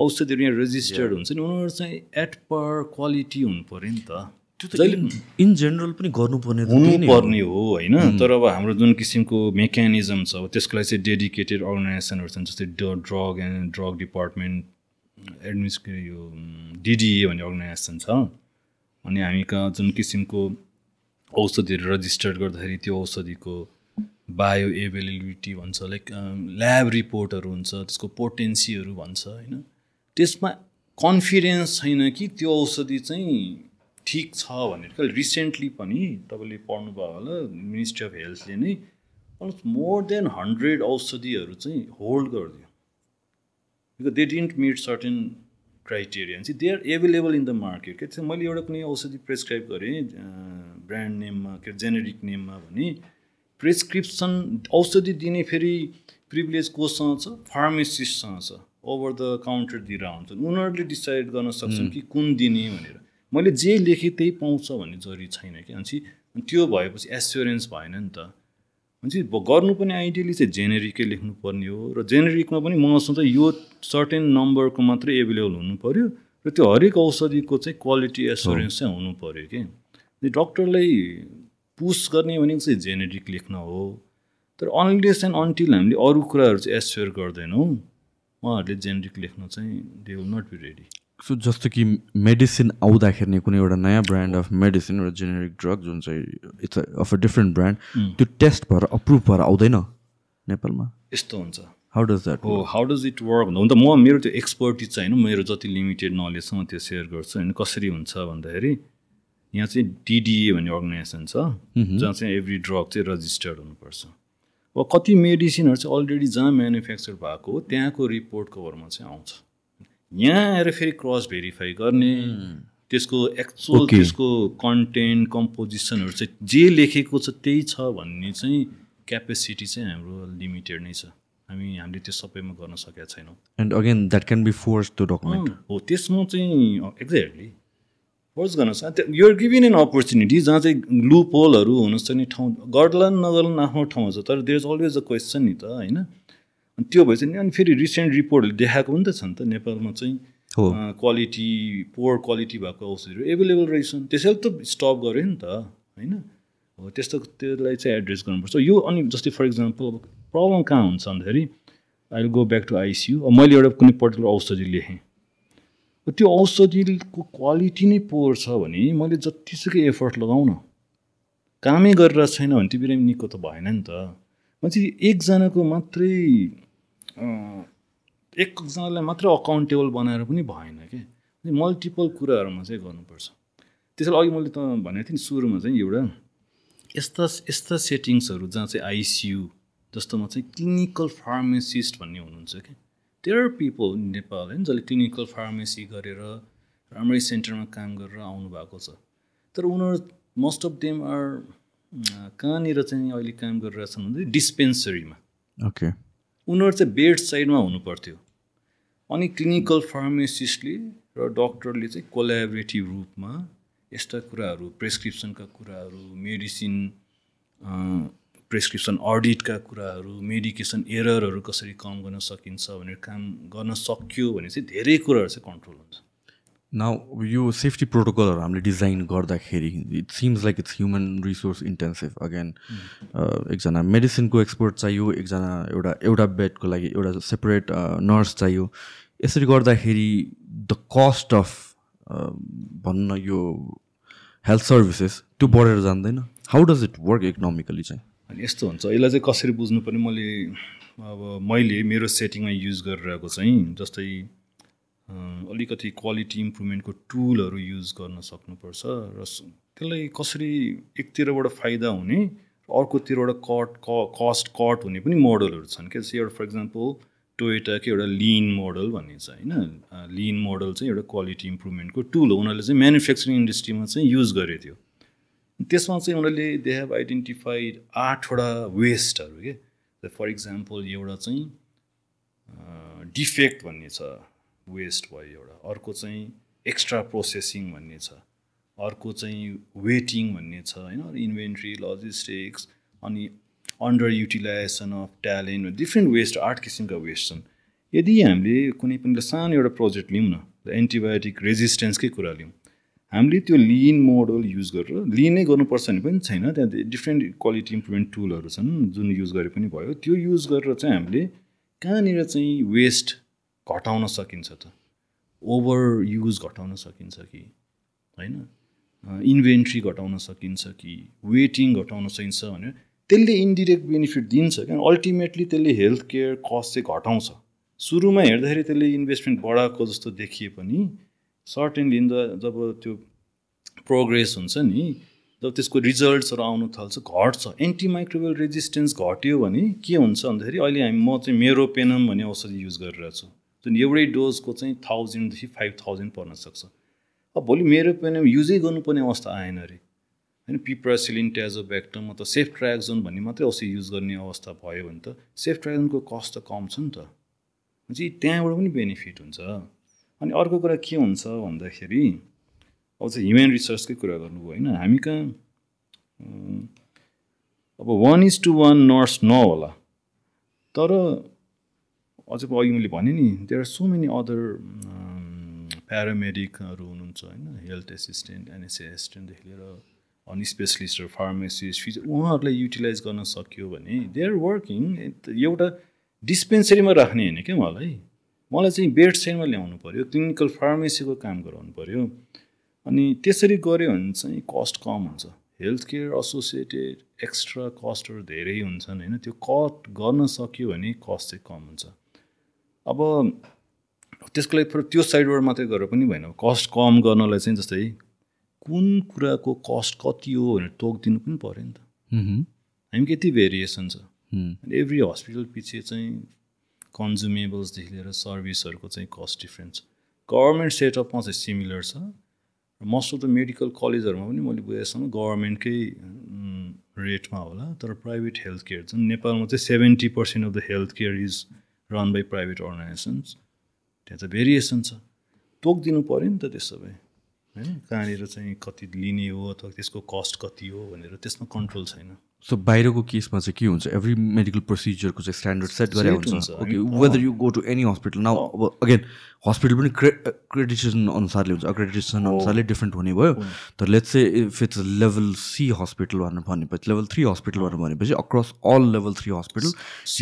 औषधिहरू यहाँ रेजिस्टर्ड हुन्छ नि उनीहरू चाहिँ एट पर क्वालिटी हुनु पऱ्यो नि त। जहिले इन जेनरल पनि गर्नुपर्ने त। हुनुपर्ने हो होइन? तर अब हाम्रो जुन किसिमको मेकानिजम छ अब त्यसको लागि चाहिँ डेडिकेटेड अर्गनाइजेसनहरू छन् जस्तै ड्रग एन्ड ड्रग डिपार्टमेन्ट एडमिनिस यो डिडिए भन्ने अर्गनाइजेसन छ। अनि हामी कहाँ जुन किसिमको औषधिहरू रजिस्टर्ड गर्दाखेरि त्यो औषधिको बायो एभाइलेबिलिटी भन्छ लाइक ल्याब रिपोर्टहरू हुन्छ त्यसको पोटेन्सीहरू भन्छ होइन? त्यसमा कन्फिडेन्स छैन कि त्यो औषधि चाहिँ ठिक छ भनेर। कहिले रिसेन्टली पनि तपाईँले पढ्नुभयो होला मिनिस्ट्री अफ हेल्थले नै। अलमोस्ट मोर देन हन्ड्रेड औषधिहरू चाहिँ होल्ड गरिदियो। Because they didn't meet certain criteria चाहिँ they are available in the market के चाहिँ मैले एउटा कुनै औषधि प्रेसक्राइब गरेँ ब्रान्ड नेममा के जेनेरिक नेममा भने प्रेसक्रिप्सन औषधि दिने फेरि प्रिभिलेज कोसँग छ? फार्मेसिस्टसँग छ। ओभर द काउन्टर दिएर आउँछन् उनीहरूले डिसाइड गर्न सक्छन् कि कुन दिने भनेर। मैले जे लेखेँ त्यही पाउँछ भन्ने जरुरी छैन कि। अनि त्यो भएपछि एस्योरेन्स भएन नि त। भनेपछि पनि आइडियली चाहिँ जेनेरिकै लेख्नुपर्ने हो र जेनेरिकमा पनि मसँग चाहिँ यो सर्टेन नम्बरको मात्रै एभाइलेबल हुनु पऱ्यो र त्यो हरेक औषधिको चाहिँ क्वालिटी एस्योरेन्स चाहिँ हुनु पऱ्यो कि डक्टरलाई पुस गर्ने भनेको चाहिँ जेनेरिक लेख्न हो। तर अनलेस एन्ड अन्टिल हामीले अरू कुराहरू चाहिँ एस्योर गर्दैनौँ उहाँहरूले जेनेरिक लेख्न चाहिँ they will not be ready so जस्तो कि मेडिसिन आउँदाखेरि नै कुनै एउटा नयाँ ब्रान्ड अफ मेडिसिन एउटा जेनेरिक ड्रग जुन चाहिँ it's of a different brand त्यो टेस्ट भएर अप्रुभ भएर आउँदैन नेपालमा? यस्तो हुन्छ। हाउ डज द्याट हो हाउ डज इट वर्क भन्दा हुन त म मेरो त्यो एक्सपर्टिज चाहिँ होइन मेरो जति लिमिटेड नलेज छ म त्यो सेयर गर्छु होइन कसरी हुन्छ भन्दाखेरि यहाँ चाहिँ डिडिए भन्ने अर्गनाइजेसन छ जहाँ चाहिँ एभ्री ड्रग चाहिँ रजिस्टर्ड हुनुपर्छ। अब कति मेडिसिनहरू चाहिँ अलरेडी जहाँ म्यानुफ्याक्चर भएको हो त्यहाँको रिपोर्ट कभरमा चाहिँ आउँछ। यहाँ आएर फेरि क्रस भेरिफाई गर्ने त्यसको एक्चुअल. त्यसको कन्टेन्ट कम्पोजिसनहरू चाहिँ जे लेखेको छ त्यही छ भन्ने चाहिँ क्यापेसिटी चाहिँ हाम्रो लिमिटेड नै छ। हामी हामीले त्यो सबैमा गर्न सकेका छैनौँ। And again that can be force to document हो त्यसमा चाहिँ एक्ज्याक्टली फोर्स गर्न सक्छ युआर गिभिन एन अपर्च्युनिटी जहाँ चाहिँ लुप होलहरू हुनसक्ने ठाउँ गर्लान् नगर्लान् आफ्नो ठाउँमा छ तर there is always a question नि त होइन? अनि त्यो भएपछि नि अनि फेरि रिसेन्ट रिपोर्टहरूले देखाएको पनि त छ नि त नेपालमा चाहिँ हो। क्वालिटी पोवर क्वालिटी भएको औषधिहरू एभाइलेबल रहेछन्। त्यसैले त स्टप गऱ्यो नि त होइन? हो त्यस्तो त्यसलाई चाहिँ एड्रेस गर्नुपर्छ। यो अनि जस्तै फर इक्जाम्पल अब प्रब्लम कहाँ हुन्छ भन्दाखेरि I go back to ICU मैले एउटा कुनै पर्टिकुलर औषधि लेखेँ। त्यो औषधिको क्वालिटी नै पोवर छ भने मैले जतिसुकै एफर्ट लगाउँ न कामै गरेर छैन भने त्यो बिरामी निको त भएन नि त। मान्छे एकजनाको मात्रै एकजनालाई मात्रै अकाउन्टेबल बनाएर पनि भएन कि? मल्टिपल कुराहरूमा चाहिँ गर्नुपर्छ। त्यसैले अघि मैले त भनेको थिएँ नि सुरुमा चाहिँ एउटा यस्ता यस्ता सेटिङ्सहरू जहाँ चाहिँ आइसियु जस्तोमा चाहिँ क्लिनिकल फार्मेसिस्ट भन्ने हुनुहुन्छ कि? देयर पिपल नेपाल होइन जसले क्लिनिकल फार्मेसी गरेर राम्रै सेन्टरमा काम गरेर आउनुभएको छ। तर उनीहरू मोस्ट अफ देम आर कहाँनिर चाहिँ अहिले काम गरिरहेछन् भने डिस्पेन्सरीमा ओके उनीहरू चाहिँ बेड साइडमा हुनु पर्थ्यो अनि क्लिनिकल फार्मेसिस्टले र डक्टरले चाहिँ कोलाबरेटिभ रूपमा यस्ता कुराहरू प्रेसक्रिप्सनका कुराहरू मेडिसिन प्रेसक्रिप्सन अडिटका कुराहरू मेडिकेसन एररहरू कसरी कम गर्न सकिन्छ भनेर काम गर्न सक्यो भने चाहिँ धेरै कुराहरू चाहिँ कन्ट्रोल हुन्छ। नाउ यो सेफ्टी प्रोटोकलहरू हामीले डिजाइन गर्दाखेरि it seems like it's human resource intensive again एकजना मेडिसिनको एक्सपर्ट चाहियो एकजना एउटा एउटा बेडको लागि एउटा सेपरेट नर्स चाहियो। यसरी गर्दाखेरि द कस्ट अफ भन्न यो हेल्थ सर्भिसेस त्यो बढेर जान्दैन। How does it work economically चाहिँ? अनि यस्तो हुन्छ। यसलाई चाहिँ कसरी बुझ्नुपर्ने मैले अब मैले मेरो सेटिङमा युज गरिरहेको चाहिँ जस्तै अलिकति क्वालिटी इम्प्रुभमेन्टको टुलहरू युज गर्न सक्नुपर्छ र त्यसलाई कसरी एकतिरबाट फाइदा हुने र अर्कोतिरबाट कट क कस्ट कट हुने पनि मोडलहरू छन्। क्या एउटा फर इक्जाम्पल टोयोटाको एउटा लिन मोडल भन्ने छ होइन लिन मोडल चाहिँ एउटा क्वालिटी इम्प्रुभमेन्टको टुल हो। उनीहरूले चाहिँ म्यानुफ्याक्चरिङ इन्डस्ट्रीमा चाहिँ युज गरेको थियो। त्यसमा चाहिँ उनीहरूले दे हेभ आइडेन्टिफाइड आठवटा वेस्टहरू के? फर इक्जाम्पल एउटा चाहिँ डिफेक्ट भन्ने छ। वेस्ट भयो एउटा। अर्को चाहिँ एक्स्ट्रा प्रोसेसिङ भन्ने छ। अर्को चाहिँ वेटिङ भन्ने छ होइन? इन्भेन्ट्री लजिस्टिक्स अनि under utilization of talent different waste आठ किसिमका वेस्ट छन्। यदि हामीले कुनै पनि सानो एउटा प्रोजेक्ट लिउँ न एन्टिबायोटिक रेजिस्टेन्सकै कुरा लिउँ हामीले त्यो लिन मोडल युज गरेर लिनै गर्नुपर्छ भने पनि छैन। त्यहाँ डिफ्रेन्ट क्वालिटी इम्प्रुभमेन्ट टुलहरू छन् जुन युज गरे पनि भयो। त्यो युज गरेर चाहिँ हामीले कहाँनिर चाहिँ वेस्ट घटाउन सकिन्छ त। ओभर युज घटाउन सकिन्छ कि? होइन? इन्भेन्ट्री घटाउन सकिन्छ कि? वेटिङ घटाउन सकिन्छ भनेर त्यसले इन्डिरेक्ट बेनिफिट दिन्छ क्या। अल्टिमेटली त्यसले हेल्थ केयर कस्ट चाहिँ घटाउँछ। सुरुमा हेर्दाखेरि त्यसले इन्भेस्टमेन्ट बढाएको जस्तो देखिए पनि सर्टेनली जब त्यो प्रोग्रेस हुन्छ नि जब त्यसको रिजल्ट्सहरू आउनु थाल्छ घट्छ। एन्टिमाइक्रोबियल रेजिस्टेन्स घट्यो भने के हुन्छ भन्दाखेरि अहिले हामी म चाहिँ मेरो पेनम भन्ने औषधि युज गरिरहेको छु जुन एउटै डोजको चाहिँ थाउजन्डदेखि फाइभ थाउजन्ड पर्न सक्छ। अब भोलि मेरो पेनम युजै गर्नुपर्ने अवस्था आएन अरे। होइन पिप्रासिलिन ट्याजोब्याक्टम अथवा सेफ ट्राक्जोन भन्ने मात्रै औषधि युज गर्ने अवस्था भयो भने त सेफ ट्राक्जोनको कस्ट त कम छ नि त। चाहिँ त्यहाँबाट पनि बेनिफिट हुन्छ। अनि अर्को कुरा के हुन्छ भन्दाखेरि अब चाहिँ ह्युमन रिसर्चकै कुरा गर्नुभयो होइन? हामी कहाँ? अब one is to one nurse नहोला। तर अझै अघि मैले भने नि there are so many other प्यारामेडिकहरू हुनुहुन्छ होइन हेल्थ एसिस्टेन्ट एनएसए एसिस्टेन्टदेखि लिएर अनि स्पेसलिस्टहरू फार्मेसिस्ट फिज उहाँहरूलाई युटिलाइज गर्न सक्यो भने दे आर वर्किङ एउटा डिस्पेन्सरीमा राख्ने होइन क्या मलाई मलाई चाहिँ बेड साइडमा ल्याउनु पऱ्यो क्लिनिकल फार्मेसीको काम गराउनु पऱ्यो अनि त्यसरी गऱ्यो भने चाहिँ कस्ट कम हुन्छ। हेल्थ केयर एसोसिएटेड एक्स्ट्रा कस्टहरू धेरै हुन्छन् होइन त्यो कट गर्न सक्यो भने कस्ट चाहिँ कम हुन्छ। अब त्यसको लागि त्यो साइडबाट मात्रै गरेर पनि भएन। कस्ट कम गर्नलाई चाहिँ जस्तै कुन कुराको कस्ट कति हो भनेर तोकिदिनु पनि पऱ्यो नि त। हामी यति भेरिएसन छ। एभ्री हस्पिटल पछि चाहिँ कन्जुमेबल्सदेखि लिएर सर्भिसहरूको चाहिँ कस्ट डिफ्रेन्स छ। गभर्मेन्ट सेटअपमा चाहिँ सिमिलर छ। र मोस्ट अफ द मेडिकल कलेजहरूमा पनि मैले बुझेसम्म गभर्मेन्टकै रेटमा होला। तर प्राइभेट हेल्थ केयर चाहिँ नेपालमा चाहिँ seventy percent of the health care is run by private organisations त्यहाँ चाहिँ भेरिएसन छ तोकिदिनु पऱ्यो नि त त्यसो भए होइन कहाँनिर चाहिँ कति लिने हो अथवा त्यसको कस्ट कति हो भनेर त्यसमा कन्ट्रोल छैन। सो बाहिरको केसमा चाहिँ के हुन्छ? एभ्री मेडिकल प्रोसिजरको चाहिँ स्ट्यान्डर्ड सेट गरेर हुन्छ। Okay whether you go to any hospital now अब अगेन हस्पिटल पनि क्रे क्रेडिटेसन अनुसारले हुन्छ। अक्रेडिटेसन अनुसारले डिफ्रेन्ट हुने भयो। तर let's say if it's level C hospital भनेर भनेपछि लेभल थ्री हस्पिटल भनेर भनेपछि across all level three hospital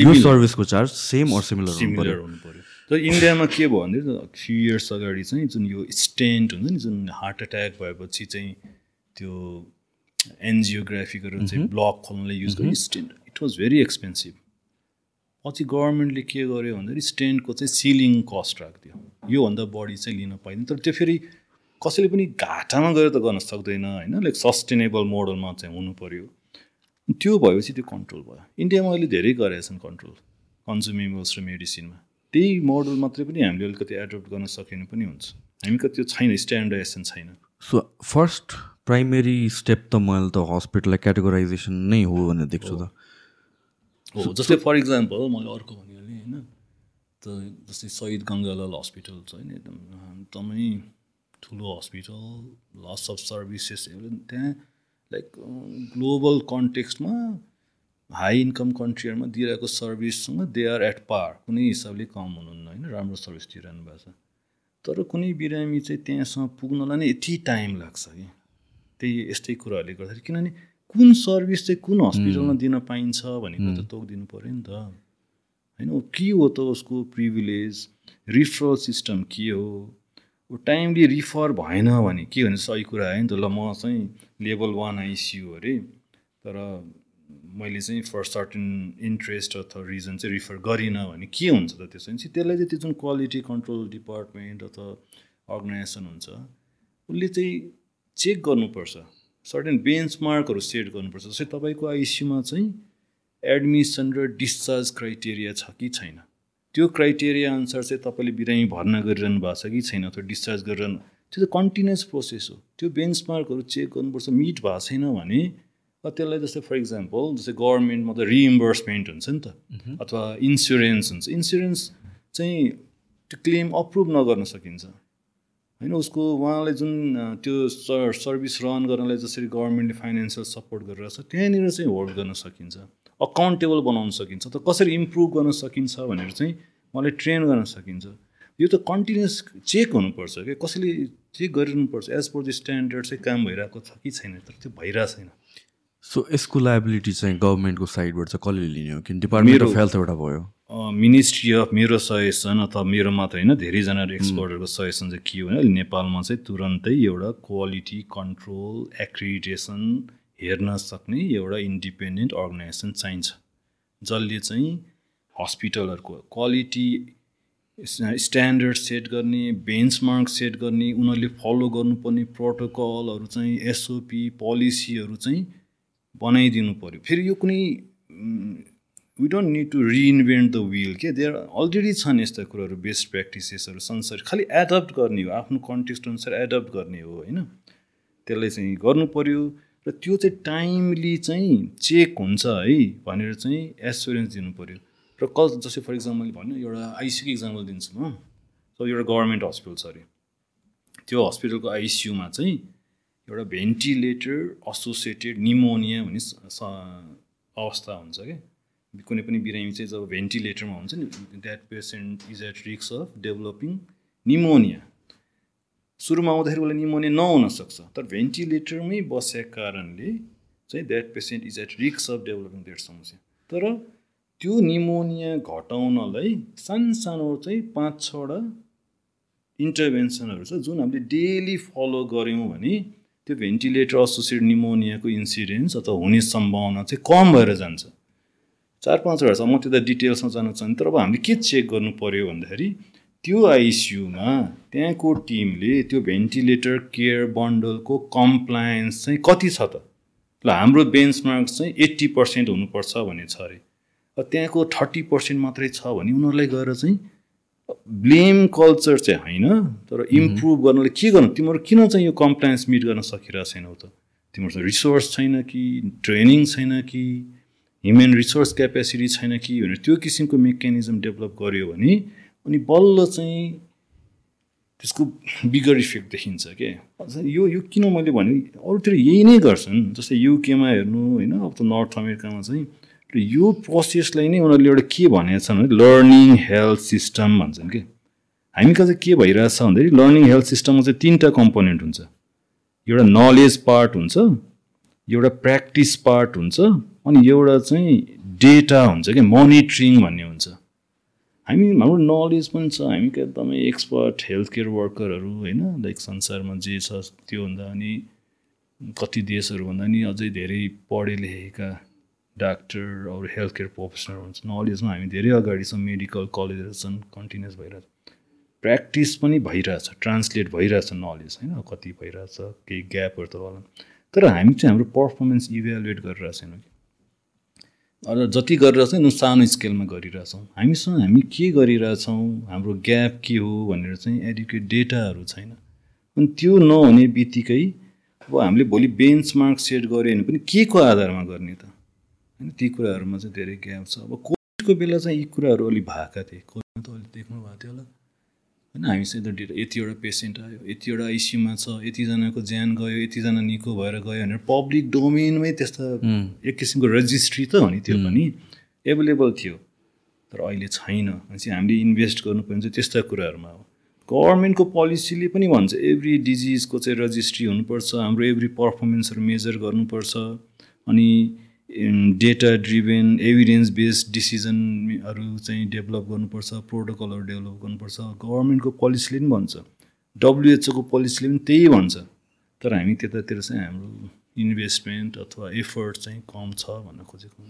यो सर्भिसको चार्ज सेम अर सिमिलर हुनु पऱ्यो। तर इन्डियामा के भयो भने फ्यु इयर्स अगाडि चाहिँ जुन यो स्टेन्ट हुन्छ नि जुन हार्ट एट्याक भएपछि चाहिँ त्यो एनजियोग्राफी गरेर चाहिँ ब्लक खोल्नलाई युज गर्ने stent it was very expensive पछि गभर्मेन्टले के गर्यो भन्दाखेरि स्टेन्टको चाहिँ सिलिङ कस्ट राखिदियो। योभन्दा बढी चाहिँ लिन पाइँदैन तर त्यो फेरि कसैले पनि घाटामा गएर त गर्न सक्दैन होइन? लाइक सस्टेनेबल मोडलमा चाहिँ हुनु पऱ्यो त्यो भएपछि त्यो कन्ट्रोल भयो। इन्डियामा अहिले धेरै गरेका छन् कन्ट्रोल कन्ज्युमेबल्स र मेडिसिनमा त्यही मोडल मात्रै पनि हामीले अलिकति एडप्ट गर्न सकेन पनि हुन्छ। हामी त्यो छैन स्ट्यान्डर्डाइजेसन छैन। सो फर्स्ट प्राइमेरी स्टेप त मैले त हस्पिटललाई क्याटेगोराइजेसन नै हो भनेर देख्छु त। हो जस्तै फर इक्जाम्पल मैले अर्को भनिहालेँ होइन? त जस्तै शहीद गङ्गालाल हस्पिटल छ होइन एकदम एकदमै ठुलो हस्पिटल लस अफ सर्भिसेस त्यहाँ लाइक ग्लोबल कन्टेक्स्टमा हाई इन्कम कन्ट्रीहरूमा दिइरहेको सर्भिससँग दे आर एट पार कुनै हिसाबले कम हुनुहुन्न होइन? राम्रो सर्भिस दिइरहनु भएको छ। तर कुनै बिरामी चाहिँ त्यहाँसम्म पुग्नलाई नै यति टाइम लाग्छ कि? त्यही यस्तै कुराहरूले गर्दाखेरि किनभने कुन सर्भिस चाहिँ कुन हस्पिटलमा दिन पाइन्छ भनेको त तोकिदिनु पऱ्यो नि त। होइन के हो त उसको प्रिभिलेज रिफरल सिस्टम के हो? टाइमली रिफर भएन भने के भने सही कुरा आयो नि त। ल म चाहिँ लेभल वान आइसियु अरे तर मैले चाहिँ फर सर्टन इन्ट्रेस्ट अथवा रिजन चाहिँ रिफर गरिनँ भने के हुन्छ त त्यसो भने त्यसलाई चाहिँ त्यो जुन क्वालिटी कन्ट्रोल डिपार्टमेन्ट अथवा अर्गनाइजेसन हुन्छ उसले चाहिँ चेक गर्नुपर्छ। सर्टेन बेन्चमार्कहरू सेट गर्नुपर्छ। जस्तै तपाईँको आइसियुमा चाहिँ एडमिसन र डिस्चार्ज क्राइटेरिया छ कि छैन? त्यो क्राइटेरिया अनुसार चाहिँ तपाईँले बिरामी भर्ना गरिरहनु भएको छ कि छैन अथवा डिस्चार्ज गरेर त्यो त कन्टिन्युस प्रोसेस हो। त्यो बेन्चमार्कहरू चेक गर्नुपर्छ। मिट भएको छैन भने त्यसलाई जस्तै फर इक्जाम्पल जस्तै गभर्मेन्टमा त रिइम्बर्समेन्ट हुन्छ नि त। अथवा इन्सुरेन्स हुन्छ। इन्सुरेन्स चाहिँ त्यो क्लेम अप्रुभ नगर्न सकिन्छ। होइन उसको उहाँलाई जुन त्यो सर सर्भिस रन गर्नलाई जसरी गभर्मेन्टले फाइनेन्सियल सपोर्ट गरिरहेको छ त्यहाँनिर चाहिँ होल्ड गर्न सकिन्छ अकाउन्टेबल बनाउन सकिन्छ त कसरी इम्प्रुभ गर्न सकिन्छ भनेर चाहिँ उहाँलाई ट्रेन गर्न सकिन्छ। यो त कन्टिन्युस चेक हुनुपर्छ क्या कसैले चेक गरिरहनुपर्छ एज पर द स्ट्यान्डर्ड चाहिँ काम भइरहेको छ कि छैन तर त्यो भइरहेको छैन। सो यसको लाइबिलिटी चाहिँ गभर्मेन्टको साइडबाट चाहिँ कसले लिने हो? किन डिपार्टमेन्ट अफ हेल्थ एउटा भयो। मिनिस्ट्री अफ मेरो सजेसन अथवा मेरो मात्र होइन धेरैजना एक्सपर्टहरूको सजेसन चाहिँ के हो भने अहिले नेपालमा चाहिँ तुरन्तै एउटा क्वालिटी कन्ट्रोल एक्रिडिटेसन हेर्न सक्ने एउटा इन्डिपेन्डेन्ट अर्गनाइजेसन चाहिन्छ। जसले चाहिँ हस्पिटलहरूको क्वालिटी स्ट्यान्डर्ड सेट गर्ने बेन्चमार्क सेट गर्ने उनीहरूले फलो गर्नुपर्ने प्रोटोकलहरू चाहिँ एसओपी पोलिसीहरू चाहिँ बनाइदिनु पऱ्यो फेरि यो कुनै we don't need to reinvent the wheel के देयर अलरेडी छन् यस्ता कुराहरू बेस्ट प्र्याक्टिसेसहरू संसार। खालि एडप्ट गर्ने हो आफ्नो कन्टेक्स्ट अनुसार एडप्ट गर्ने हो होइन? त्यसलाई चाहिँ गर्नु पऱ्यो र त्यो चाहिँ टाइमली चाहिँ चेक हुन्छ है? भनेर चाहिँ एस्योरेन्स दिनु पऱ्यो र कस जस्तै फर इक्जाम्पल भन्नु एउटा आइसियुको इक्जाम्पल दिन्छु म। सो एउटा गभर्मेन्ट हस्पिटल छ अरे। त्यो हस्पिटलको आइसियुमा चाहिँ एउटा भेन्टिलेटर एसोसिएटेड निमोनिया भन्ने अवस्था हुन्छ क्या कुनै पनि बिरामी चाहिँ जब भेन्टिलेटरमा हुन्छ नि द्याट पेसेन्ट इज एट रिक्स अफ डेभलपिङ निमोनिया सुरुमा आउँदाखेरि उसलाई निमोनिया नहुनसक्छ तर भेन्टिलेटरमै बसेको कारणले चाहिँ द्याट पेसेन्ट इज एट रिक्स अफ डेभलपिङ द्याट समस्या। तर त्यो निमोनिया घटाउनलाई सानसानो चाहिँ पाँच छवटा इन्टरभेन्सनहरू छ जुन हामीले डेली फलो गऱ्यौँ भने त्यो भेन्टिलेटर एसोसिएट निमोनियाको इन्सिडेन्स अथवा हुने सम्भावना चाहिँ कम भएर जान्छ। चार छ म त्यो त डिटेल्समा जान चाहन्छु। तर अब हामीले के चेक गर्नु पऱ्यो भन्दाखेरि त्यो आइसियुमा त्यहाँको टिमले त्यो भेन्टिलेटर केयर बन्डलको कम्प्लायन्स चाहिँ कति छ त? ल हाम्रो बेन्चमार्क चाहिँ एट्टी पर्सेन्ट हुनुपर्छ भन्ने छ अरे। त्यहाँको थर्टी पर्सेन्ट मात्रै छ भने उनीहरूलाई गएर चाहिँ ब्लेम कल्चर चाहिँ होइन तर इम्प्रुभ गर्नलाई के गर्नु? तिमीहरू किन चाहिँ यो कम्प्लायन्स मिट गर्न सकिरहेको छैनौ त तिमीहरूसँग रिसोर्स छैन कि ट्रेनिङ छैन कि? ह्युमन रिसोर्स क्यापेसिटी छैन कि भनेर त्यो किसिमको मेकानिजम डेभलप गर्यो भने अनि बल्ल चाहिँ त्यसको बिगर इफेक्ट देखिन्छ क्या यो यो किन मैले भने अरूतिर यही नै गर्छन् जस्तै युकेमा हेर्नु होइन अब त नर्थ अमेरिकामा चाहिँ यो प्रोसेसलाई नै उनीहरूले एउटा के भनेको छन् भने लर्निङ हेल्थ सिस्टम भन्छन् कि? हामी कहाँ चाहिँ के भइरहेछ भन्दाखेरि लर्निङ हेल्थ सिस्टममा चाहिँ तिनवटा कम्पोनेन्ट हुन्छ। एउटा नलेज पार्ट हुन्छ एउटा प्र्याक्टिस पार्ट हुन्छ अनि एउटा चाहिँ डेटा हुन्छ क्या मोनिटरिङ भन्ने हुन्छ। हामी हाम्रो नलेज पनि छ। हामी एकदमै एक्सपर्ट हेल्थ केयर वर्करहरू होइन? लाइक संसारमा जे छ त्योभन्दा अनि कति देशहरू भन्दा नि अझै धेरै पढे लेखेका डाक्टर अरू हेल्थ केयर प्रोफेसनल हुन्छ नलेजमा हामी धेरै अगाडि छौँ। मेडिकल कलेजहरू छन् कन्टिन्युस भइरहेछ। प्र्याक्टिस पनि भइरहेछ ट्रान्सलेट भइरहेछ नलेज होइन? कति भइरहेछ केही ग्यापहरू त होला। तर हामी चाहिँ हाम्रो पर्फर्मेन्स इभ्यालुएट गरिरहेको छैनौँ अरू जति गरिरहेछौँ नि सानो स्केलमा गरिरहेछौँ। हामीसँग हामी के गरिरहेछौँ? हाम्रो ग्याप के हो भनेर चाहिँ एडुकेट डेटाहरू छैन। अनि त्यो नहुने बित्तिकै अब हामीले भोलि बेन्चमार्क सेट गऱ्यो भने पनि के को आधारमा गर्ने त? होइन ती कुराहरूमा चाहिँ धेरै ग्याप छ। अब कोभिडको बेला चाहिँ यी कुराहरू अलिक भएका थिए। कोभिडमा त अहिले देख्नु भएको थियो होला। होइन? हामीसँग त डेटा यतिवटा पेसेन्ट आयो यतिवटा आइसियुमा छ यतिजनाको ज्यान गयो यतिजना निको भएर गयो भनेर पब्लिक डोमेनमै त्यस्ता एक किसिमको रेजिस्ट्री त हो नि त्यो पनि एभाइलेबल थियो। तर अहिले छैन। भनेपछि हामीले इन्भेस्ट गर्नुपर्ने चाहिँ त्यस्ता कुराहरूमा हो। गभर्मेन्टको पोलिसीले पनि भन्छ एभ्री डिजिजको चाहिँ रजिस्ट्री हुनुपर्छ हाम्रो एभ्री पर्फर्मेन्सहरू मेजर गर्नुपर्छ। अनि डेटा ड्रिभेन एभिडेन्स बेस्ड डिसिजनहरू चाहिँ डेभलप गर्नुपर्छ प्रोटोकलहरू डेभलप गर्नुपर्छ। गभर्मेन्टको पोलिसीले पनि भन्छ। डब्लुएचओको पोलिसीले पनि त्यही भन्छ। तर हामी त्यतातिर चाहिँ हाम्रो इन्भेस्टमेन्ट अथवा एफर्ट चाहिँ कम छ भन्न खोजेको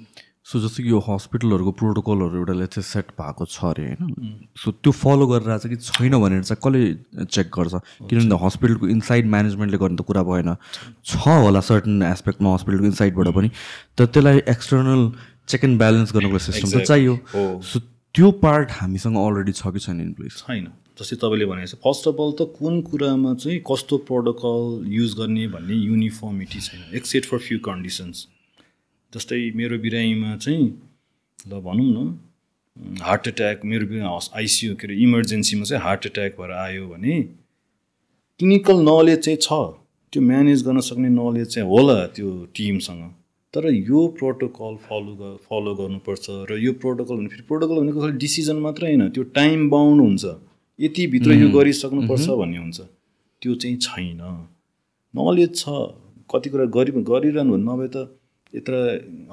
सो जस्तो कि यो हस्पिटलहरूको प्रोटोकलहरू एउटा चाहिँ सेट भएको छ अरे होइन? सो त्यो फलो गरेर चाहिँ कि छैन भनेर चाहिँ कसले चेक गर्छ? किनभने हस्पिटलको इनसाइड म्यानेजमेन्टले गर्ने त कुरा भएन। छ होला सर्टन एस्पेक्टमा हस्पिटलको इनसाइडबाट पनि। तर त्यसलाई एक्सटर्नल चेक एन्ड ब्यालेन्स गर्नुको सिस्टम त चाहियो। सो त्यो पार्ट हामीसँग अलरेडी छ कि छैन इन प्लेस छैन। जस्तै तपाईँले भने जस्तो फर्स्ट अफ अल त कुन कुरामा चाहिँ कस्तो प्रोटोकल युज गर्ने भन्ने युनिफर्मिटी छैन। एक्सेप्ट फर फ्यु कन्डिसन्स जस्तै मेरो बिरामीमा चाहिँ ल भनौँ न हार्ट एट्याक मेरो आइसियु के अरे इमर्जेन्सीमा चाहिँ हार्ट एट्याक भएर आयो भने क्लिनिकल नलेज चाहिँ छ। त्यो म्यानेज गर्न सक्ने नलेज चाहिँ होला त्यो टिमसँग। तर यो प्रोटोकल फलो फलो गर्नुपर्छ र यो प्रोटोकल भने फेरि प्रोटोकल भनेको खालि डिसिजन मात्रै होइन त्यो टाइम बााउन्ड हुन्छ। यतिभित्र यो गरिसक्नुपर्छ भन्ने हुन्छ। त्यो चाहिँ छैन। नलेज छ। कति कुरा गरि गरिरहनु नभए त यत्र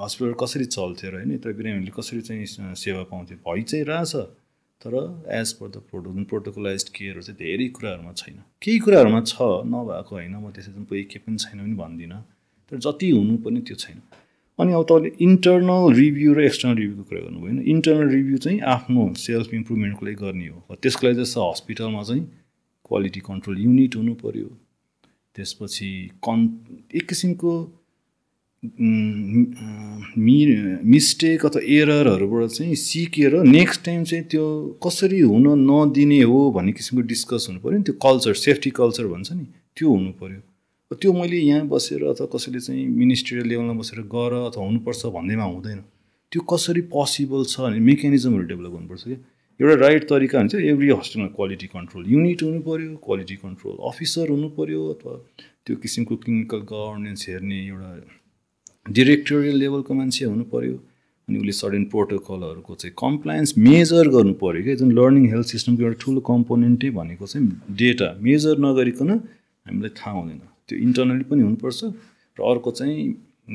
हस्पिटल कसरी चल्थ्यो र होइन यत्र बिरामीहरूले कसरी चाहिँ सेवा पाउँथ्यो भइ चाहिँ रहेछ। तर एज पर द प्रोटो प्रोटोकोलाइज केयरहरू चाहिँ धेरै कुराहरूमा छैन। केही कुराहरूमा छ नभएको होइन म त्यसै कोही केही पनि छैन पनि भन्दिनँ। तर जति हुनुपर्ने त्यो छैन। अनि अब तपाईँले इन्टर्नल रिभ्यू र एक्सटर्नल रिभ्यूको कुरा गर्नुभयो होइन। इन्टर्नल रिभ्यू चाहिँ आफ्नो सेल्फ इम्प्रुभमेन्टको लागि गर्ने हो। त्यसको लागि जस्तो हस्पिटलमा चाहिँ क्वालिटी कन्ट्रोल युनिट हुनु पऱ्यो त्यसपछि कन् एक किसिमको मि मिस्टेक अथवा एररहरूबाट चाहिँ सिकेर नेक्स्ट टाइम चाहिँ त्यो कसरी हुन नदिने हो भन्ने किसिमको डिस्कस हुनु पऱ्यो नि। त्यो कल्चर सेफ्टी कल्चर भन्छ नि त्यो हुनु पऱ्यो। त्यो मैले यहाँ बसेर अथवा कसैले चाहिँ मिनिस्ट्रियल लेभलमा बसेर गर अथवा हुनुपर्छ भन्दैमा हुँदैन। त्यो कसरी पोसिबल छ भने मेकानिजमहरू डेभलप गर्नुपर्छ क्या। एउटा राइट तरिका हुन्छ एभ्री हस्पिटलमा क्वालिटी कन्ट्रोल युनिट हुनु पऱ्यो क्वालिटी कन्ट्रोल अफिसर हुनु पऱ्यो अथवा त्यो किसिमको क्लिनिकल गभर्नेन्स हेर्ने एउटा डिरेक्टोरियल लेभलको मान्छे हुनु पऱ्यो अनि उसले सर्टेन प्रोटोकलहरूको चाहिँ कम्प्लायन्स मेजर गर्नु पऱ्यो क्या। जुन लर्निङ हेल्थ सिस्टमको एउटा ठुलो कम्पोनेन्टै भनेको चाहिँ डेटा मेजर नगरिकन हामीलाई थाहा हुँदैन। त्यो इन्टरनली पनि हुनुपर्छ र अर्को चाहिँ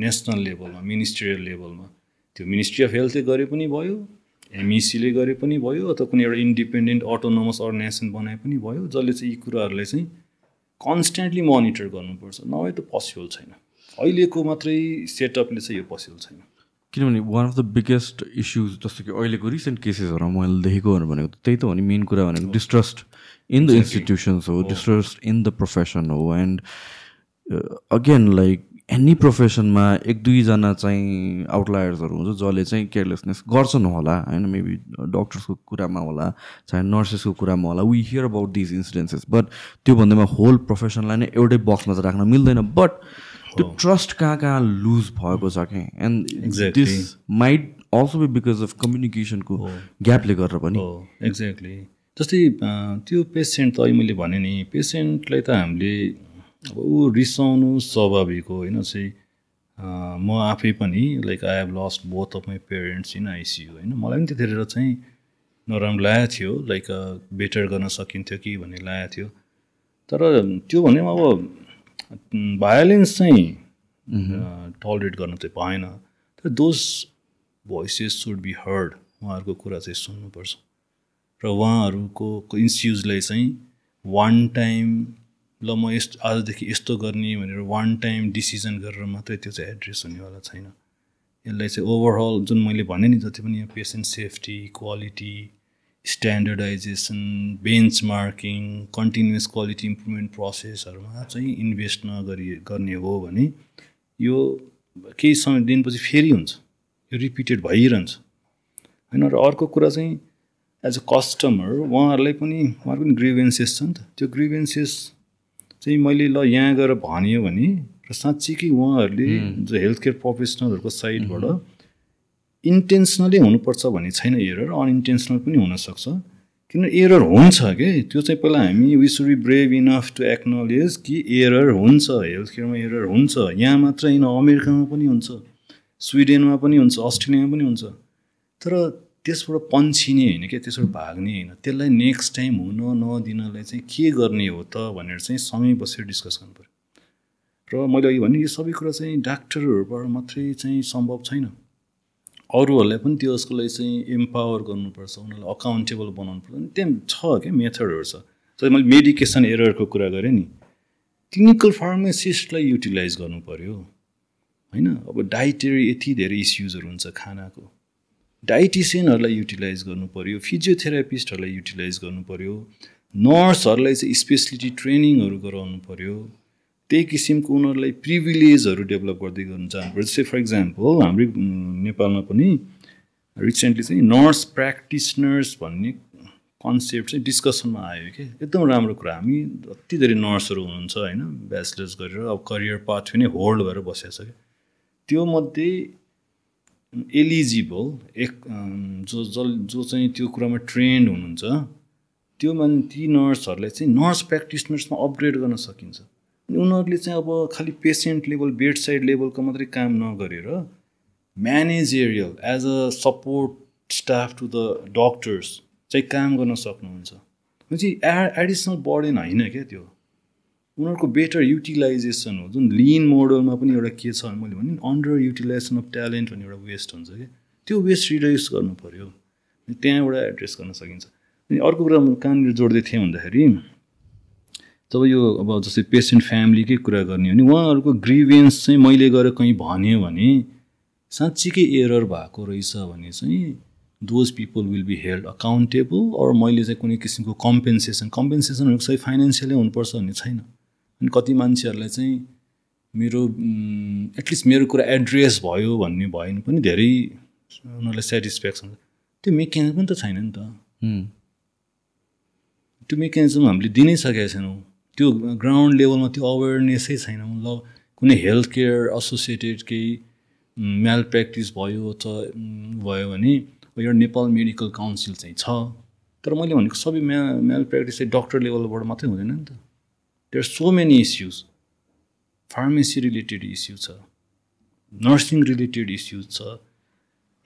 नेसनल लेभलमा मिनिस्ट्रियल लेभलमा त्यो मिनिस्ट्री अफ हेल्थले गरे पनि भयो एमइसीले गरे पनि भयो अथवा कुनै एउटा इन्डिपेन्डेन्ट अटोनोमस अर्गनाइजेसन बनाए पनि भयो जसले चाहिँ यी कुराहरूलाई चाहिँ कन्सटेन्टली मोनिटर गर्नुपर्छ। नभए त पोसिबल छैन। अहिलेको मात्रै सेटअपले चाहिँ यो पोसिबल छैन। किनभने one of the biggest issues जस्तो कि अहिलेको रिसेन्ट केसेसहरू मैले देखेकोहरू भनेको त्यही त हो नि मेन कुरा भनेको डिस्ट्रस्ट इन द इन्स्टिट्युसन्स हो डिस्ट्रस्ट इन द प्रोफेसन हो एन्ड अगेन लाइक एनी प्रोफेसनमा एक दुईजना चाहिँ आउटलायर्सहरू हुन्छ जसले चाहिँ केयरलेसनेस गर्छन् होला होइन मेबी डक्टर्सको कुरामा होला चाहे नर्सेसको कुरामा होला we hear about these incidences but त्यो भन्दैमा होल प्रोफेसनलाई नै एउटै बक्समा चाहिँ राख्न मिल्दैन बट त्यो ट्रस्ट कहाँ कहाँ लुज भएको छ कि? And this might also be because of कम्युनिकेसनको ग्यापले गरेर पनि। एक्ज्याक्टली जस्तै त्यो पेसेन्ट त अहिले मैले भने नि पेसेन्टलाई त हामीले अब ऊ रिसाउनु स्वाभाविक हो। होइन चाहिँ म आफै पनि like I have lost both of my parents in ICU होइन मलाई पनि त्यतिखेर चाहिँ नराम्रो लागेको थियो। लाइक बेटर गर्न सकिन्थ्यो कि भन्ने लागेको थियो। तर त्यो भने अब भायोलेन्स चाहिँ टलरेट गर्न चाहिँ भएन तर those voices should be heard उहाँहरूको कुरा चाहिँ सुन्नुपर्छ। र उहाँहरूको इन्स्युजलाई चाहिँ वान टाइम ल म यस्तो आजदेखि यस्तो गर्ने भनेर वान टाइम डिसिजन गरेर मात्रै त्यो चाहिँ एड्रेस हुनेवाला छैन। यसलाई चाहिँ ओभरअल जुन मैले भने नि जति पनि यो patient safety quality standardization benchmarking continuous quality improvement प्रोसेसहरूमा चाहिँ इन्भेस्ट नगरी गर्ने हो भने यो केही समय दिनपछि फेरि हुन्छ। यो रिपिटेड भइरहन्छ। होइन र अर्को कुरा चाहिँ एज अ कस्टमर उहाँहरूलाई पनि उहाँहरूको पनि ग्रिभेन्सेस छ नि त। त्यो ग्रिभेन्सेस चाहिँ मैले ल यहाँ गएर भन्यो भने र साँच्चीकै उहाँहरूले जो हेल्थ केयर प्रोफेसनलहरूको साइडबाट इन्टेन्सनली हुनुपर्छ भन्ने छैन एरर अनइन्टेन्सनल पनि हुनसक्छ। किन एरर हुन्छ कि? त्यो चाहिँ पहिला हामी we should be brave enough to acknowledge कि एरर हुन्छ हेल्थ केयरमा एरर हुन्छ। यहाँ मात्र होइन अमेरिकामा पनि हुन्छ स्विडेनमा पनि हुन्छ अस्ट्रेलियामा पनि हुन्छ। तर त्यसबाट पन्छिने होइन क्या त्यसबाट भाग्ने होइन। त्यसलाई नेक्स्ट टाइम हुन नदिनलाई चाहिँ के गर्ने हो त भनेर चाहिँ समय बसेर डिस्कस गर्नु पऱ्यो र मैले अघि भने यो सबै कुरा चाहिँ डाक्टरहरूबाट मात्रै चाहिँ सम्भव छैन। अरूहरूलाई पनि त्यो उसको लागि चाहिँ इम्पावर गर्नुपर्छ उनीहरूलाई अकाउन्टेबल बनाउनु पर्छ। त्यहाँ छ क्या मेथडहरू छ। जस्तै मैले मेडिकेसन एररको कुरा गरेँ नि। क्लिनिकल फार्मासिस्टलाई युटिलाइज गर्नु पऱ्यो होइन? अब डाइटेरी यति धेरै इस्युजहरू हुन्छ खानाको। डाइटिसियनहरूलाई युटिलाइज गर्नु पऱ्यो फिजियोथेरापिस्टहरूलाई युटिलाइज गर्नु पऱ्यो नर्सहरूलाई चाहिँ स्पेसलिटी ट्रेनिङहरू गराउनु पऱ्यो त्यही किसिमको उनीहरूलाई प्रिभिलेजहरू डेभलप गर्दै गर्नु जानुपर्छ जस्तै फर इक्जाम्पल हाम्रै नेपालमा पनि रिसेन्टली चाहिँ नर्स प्र्याक्टिसनर्स भन्ने कन्सेप्ट चाहिँ डिस्कसनमा आयो कि। एकदम राम्रो कुरा। हामी जति धेरै नर्सहरू हुनुहुन्छ होइन? ब्याचलर्स गरेर अब करियर पाथ नै होल्ड भएर बसेको छ कि। त्यो मध्ये एलिजिबल एक जो जल जो चाहिँ त्यो कुरामा ट्रेन्ड हुनुहुन्छ त्यो मान ती नर्सहरूलाई चाहिँ नर्स प्र्याक्टिसनर्समा अपग्रेड गर्न सकिन्छ। उनीहरूले चाहिँ अब खालि पेसेन्ट लेभल बेड साइड लेभलको मात्रै काम नगरेर managerial as a support staff to the doctors चाहिँ काम गर्न सक्नुहुन्छ। चाहिँ ए एडिसनल बर्डन होइन क्या त्यो। उनीहरूको बेटर युटिलाइजेसन हो। जुन लिन मोडलमा पनि एउटा के छ मैले भने अन्डर युटिलाइजेसन अफ ट्यालेन्ट भन्ने एउटा वेस्ट हुन्छ क्या। त्यो वेस्ट रिड्युस गर्नु पऱ्यो त्यहाँबाट एड्रेस गर्न सकिन्छ। अनि अर्को कुरा म कहाँनिर जोड्दै थिएँ भन्दाखेरि जब यो अब जस्तै पेसेन्ट फ्यामिलीकै कुरा गर्ने हो भने उहाँहरूको ग्रिभेन्स चाहिँ मैले गएर कहीँ भन्यो भने साँच्चीकै एरर भएको रहेछ भने चाहिँ those people will be held accountable or मैले चाहिँ कुनै किसिमको कम्पेन्सेसन कम्पेन्सेसन भनेको सही फाइनेन्सियलै हुनुपर्छ भन्ने छैन। अनि कति मान्छेहरूलाई चाहिँ मेरो एटलिस्ट मेरो कुरा एड्रेस भयो भन्ने भयो भने पनि धेरै उनीहरूलाई सेटिस्फ्याक्सन त्यो मेकानिजम पनि त छैन नि त। त्यो मेकानिजम हामीले दिनै सकेका छैनौँ। त्यो ग्राउन्ड लेभलमा त्यो अवेरनेसै छैन। ल कुनै हेल्थ केयर एसोसिएटेड केही म्याल प्र्याक्टिस भयो त भयो भने एउटा नेपाल मेडिकल काउन्सिल चाहिँ छ। तर मैले भनेको सबै म्या म्याल प्र्याक्टिस चाहिँ डक्टर लेभलबाट मात्रै हुँदैन नि त। There so many issues pharmacy related issue छ। नर्सिङ रिलेटेड इस्युज छ।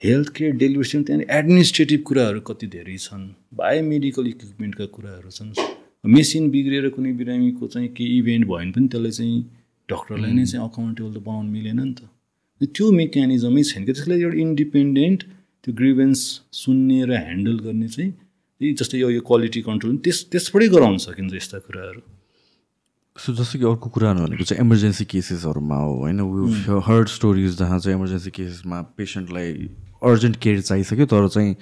हेल्थ केयर डेलिभरी त्यहाँनिर एडमिनिस्ट्रेटिभ कुराहरू कति धेरै छन्। बायोमेडिकल इक्विपमेन्टका कुराहरू छन्। मेसिन बिग्रिएर कुनै बिरामीको चाहिँ केही इभेन्ट भयो भने पनि त्यसलाई चाहिँ डक्टरलाई नै चाहिँ अकाउन्टेबल त बनाउनु मिलेन नि त। त्यो मेकानिजमै छैन कि त्यसलाई एउटा इन्डिपेन्डेन्ट त्यो ग्रिभेन्स सुन्ने र ह्यान्डल गर्ने चाहिँ जस्तै यो क्वालिटी कन्ट्रोल त्यस त्यसबाटै गराउन सकिन्छ यस्ता कुराहरू। सो जस्तो कि अर्को कुरा भनेको चाहिँ इमर्जेन्सी केसेसहरूमा हो होइन? हर्ड स्टोरिज जहाँ चाहिँ इमर्जेन्सी केसेसमा पेसेन्टलाई अर्जेन्ट केयर चाहिसक्यो तर चाहिँ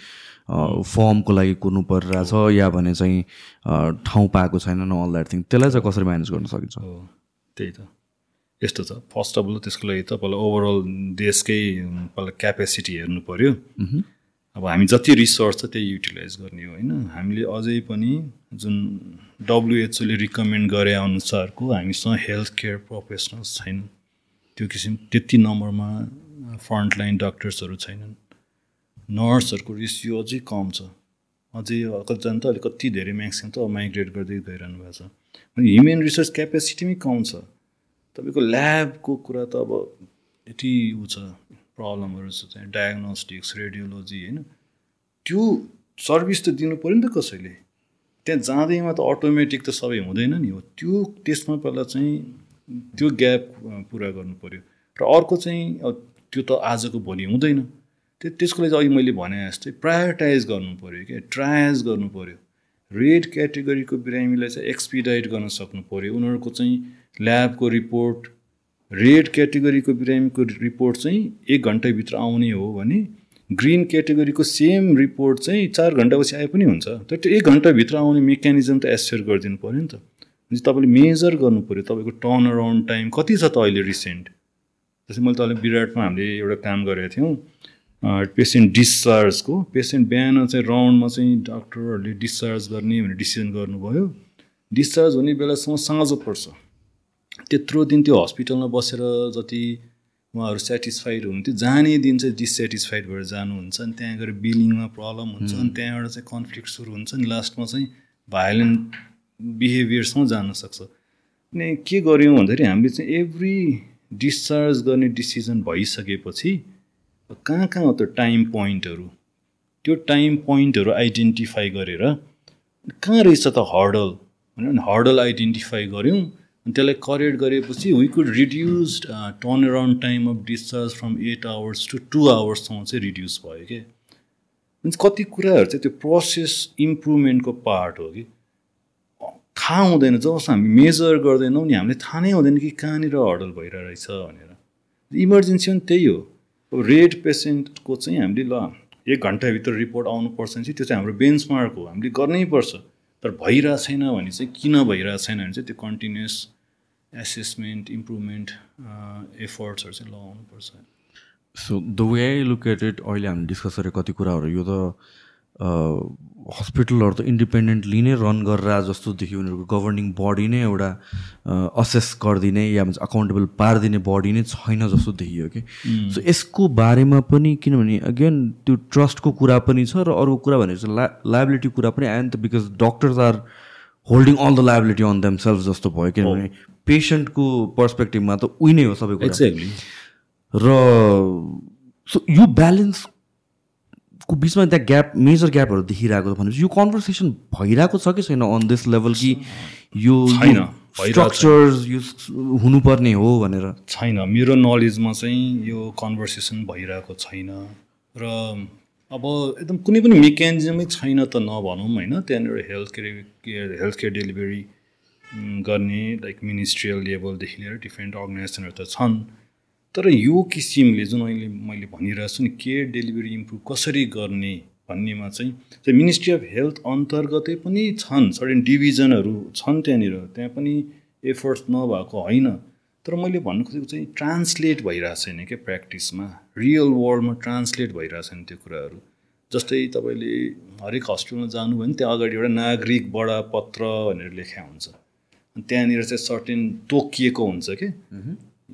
फर्मको लागि कुर्नु परिरहेछ या भने चाहिँ ठाउँ पाएको छैन न अल द्याट थिङ त्यसलाई चाहिँ कसरी म्यानेज गर्न सकिन्छ? त्यही त। यस्तो छ। फर्स्ट अफ अल त्यसको लागि तपाईँलाई ओभरअल देशकै पहिला क्यापेसिटी हेर्नु पऱ्यो अब हामी जति रिसोर्स छ त्यही युटिलाइज गर्ने हो होइन? हामीले अझै पनि जुन डब्लुएचओले रिकमेन्ड गरे अनुसारको हामीसँग हेल्थ केयर प्रोफेसनल्स छैन त्यो किसिम त्यति नम्बरमा फ्रन्टलाइन डक्टर्सहरू छैनन्। नर्सहरूको रेसियो अझै कम छ। अझै कतिजना त कति धेरै म्याक्सिमम् त माइग्रेट गर्दै गइरहनु भएको छ। अनि ह्युमन रिसोर्स क्यापेसिटी कम छ। तपाईँको ल्याबको कुरा त अब यति ऊ छ प्रब्लमहरू छ डायग्नोस्टिक्स रेडियोलोजी होइन? त्यो सर्भिस त दिनु पऱ्यो नि त कसैले। त्यहाँ जाँदैमा त अटोमेटिक त सबै हुँदैन नि हो। त्यो त्यसमा पहिला चाहिँ त्यो ग्याप पुरा गर्नु पऱ्यो र अर्को चाहिँ त्यो त आजको भोलि हुँदैन। त्यो त्यसको लागि अघि मैले भने जस्तै प्रायोरिटाइज गर्नु पऱ्यो क्या ट्रायज गर्नु पऱ्यो रेड क्याटेगोरीको बिरामीलाई चाहिँ एक्सपिडाइट गर्न सक्नु पऱ्यो उनीहरूको चाहिँ ल्याबको रिपोर्ट रेड क्याटेगोरीको बिरामीको रिपोर्ट चाहिँ एक घन्टाभित्र आउने हो भने ग्रिन क्याटेगोरीको सेम रिपोर्ट चाहिँ चार घन्टापछि आए पनि हुन्छ। तर त्यो एक घन्टाभित्र आउने मेकानिजम त एस्योर गरिदिनु पऱ्यो नि त। तपाईँले मेजर गर्नु पऱ्यो तपाईँको टर्न अराउन्ड टाइम कति छ त अहिले रिसेन्ट जस्तै मैले तपाईँले विराटमा हामीले एउटा काम गरेका थियौँ। पेसेन्ट डिस्चार्जको पेसेन्ट बिहान चाहिँ राउन्डमा चाहिँ डक्टरहरूले डिस्चार्ज गर्ने भनेर डिसिजन गर्नुभयो। डिस्चार्ज हुने बेलासम्म साँझ पर्छ। त्यत्रो दिन त्यो हस्पिटलमा बसेर जति उहाँहरू सेटिस्फाइड हुन्थ्यो जाने दिन चाहिँ डिसेटिस्फाइड भएर जानुहुन्छ। अनि त्यहाँ गएर बिलिङमा प्रब्लम हुन्छ। अनि त्यहाँबाट चाहिँ कन्फ्लिक्ट सुरु हुन्छ। नि लास्टमा चाहिँ भाइलेन्ट बिहेभियर्समा जान सक्छ। अनि के गऱ्यौँ भन्दाखेरि हामीले चाहिँ एभ्री डिस्चार्ज गर्ने डिसिजन भइसकेपछि कहाँ कहाँ हो त्यो टाइम पोइन्टहरू त्यो टाइम पोइन्टहरू आइडेन्टिफाई गरेर कहाँ रहेछ त हर्डल होइन हर्डल आइडेन्टिफाई गऱ्यौँ। अनि त्यसलाई करेक्ट गरेपछि we could reduce turn around time of discharge from eight hours to two आवर्ससम्म चाहिँ रिड्युस भयो कि। मिन्स कति कुराहरू चाहिँ त्यो प्रोसेस इम्प्रुभमेन्टको पार्ट हो कि। थाहा हुँदैन जबसम्म हामी मेजर गर्दैनौँ नि हामीले थाहा नै हुँदैन कि कहाँनिर हर्डल भइरहेछ भनेर। इमर्जेन्सी पनि त्यही हो। रेड पेसेन्टको चाहिँ हामीले ल एक घन्टाभित्र रिपोर्ट आउनुपर्छ भने चाहिँ त्यो चाहिँ हाम्रो बेन्चमार्क हो हामीले गर्नै पर्छ तर भइरहेको छैन भने चाहिँ किन भइरहेको छैन भने चाहिँ त्यो कन्टिन्युस एसेसमेन्ट इम्प्रुभमेन्ट एफर्ट्सहरू चाहिँ लगाउनुपर्छ। So the way I look at it अहिले हामीले डिस्कस गरेको कति कुराहरू यो त हस्पिटलहरू त इन्डिपेन्डेन्टली नै रन गरेर जस्तो देखियो उनीहरूको गभर्निङ बडी नै एउटा असेस गरिदिने या भन्छ अकाउन्टेबल पारिदिने बडी नै छैन जस्तो देखियो कि। सो यसको बारेमा पनि किनभने अगेन त्यो ट्रस्टको कुरा पनि छ र अर्को कुरा भनेको चाहिँ ला लाइबिलिटी कुरा पनि आयो नि त because doctors are holding all the liability on themselves जस्तो भयो किनभने पेसेन्टको पर्सपेक्टिभमा त उही नै हो सबै कुरा। र सो यो ब्यालेन्स को बिचमा त्यहाँ ग्याप मेजर ग्यापहरू देखिरहेको छ भनेपछि यो कन्भर्सेसन भइरहेको छ कि छैन अन दिस लेभल कि यो स्ट्रक्चर्स यो हुनुपर्ने हो भनेर? छैन मेरो नलेजमा चाहिँ यो कन्भर्सेसन भइरहेको छैन र अब एकदम कुनै पनि मेकानिजमै छैन त नभनौँ होइन त्यहाँनिर health care care health care delivery गर्ने लाइक मिनिस्ट्रियल लेभलदेखि लिएर डिफ्रेन्ट अर्गनाइजेसनहरू त छन्। तर यो किसिमले जुन अहिले मैले भनिरहेको छु नि केयर डेलिभरी इम्प्रुभ कसरी गर्ने भन्नेमा चाहिँ चाहिँ मिनिस्ट्री अफ हेल्थ अन्तर्गतै पनि छन् सर्टेन डिभिजनहरू छन् त्यहाँनिर त्यहाँ पनि एफर्ट्स नभएको होइन। तर मैले भन्नु खोजेको चाहिँ ट्रान्सलेट भइरहेको छैन क्या प्र्याक्टिसमा रियल वर्ल्डमा ट्रान्सलेट भइरहेको छैन त्यो कुराहरू। जस्तै तपाईँले हरेक हस्पिटलमा जानुभयो भने त्यहाँ अगाडि एउटा नागरिक बडा पत्र भनेर लेखा हुन्छ। त्यहाँनिर चाहिँ सर्टेन तोकिएको हुन्छ कि?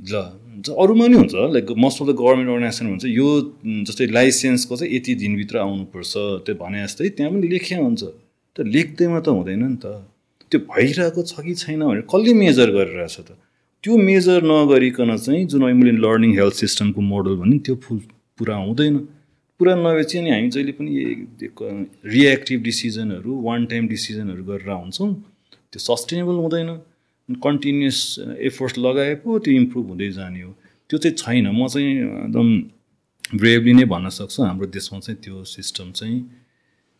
ल अरूमा नि हुन्छ like most of the government organization हुन्छ। यो जस्तै लाइसेन्सको चाहिँ यति दिनभित्र आउनुपर्छ त्यो भने जस्तै त्यहाँ पनि लेखिया हुन्छ। त्यो लेख्दैमा त हुँदैन नि त। त्यो भइरहेको छ कि छैन भनेर कसले मेजर गरिरहेछ त? त्यो मेजर नगरिकन चाहिँ जुन मैले लर्निङ हेल्थ सिस्टमको मोडल भने त्यो फुल पुरा हुँदैन। पुरा नभएपछि अनि हामी जहिले पनि रियाक्टिभ डिसिजनहरू वान टाइम डिसिजनहरू गरेर हुन्छौँ त्यो सस्टेनेबल हुँदैन। कन्टिन्युस एफोर्ट्स लगाए पो त्यो इम्प्रुभ हुँदै जाने हो। त्यो चाहिँ छैन। म चाहिँ एकदम ब्रेभली नै भन्न सक्छु। हाम्रो देशमा चाहिँ त्यो सिस्टम चाहिँ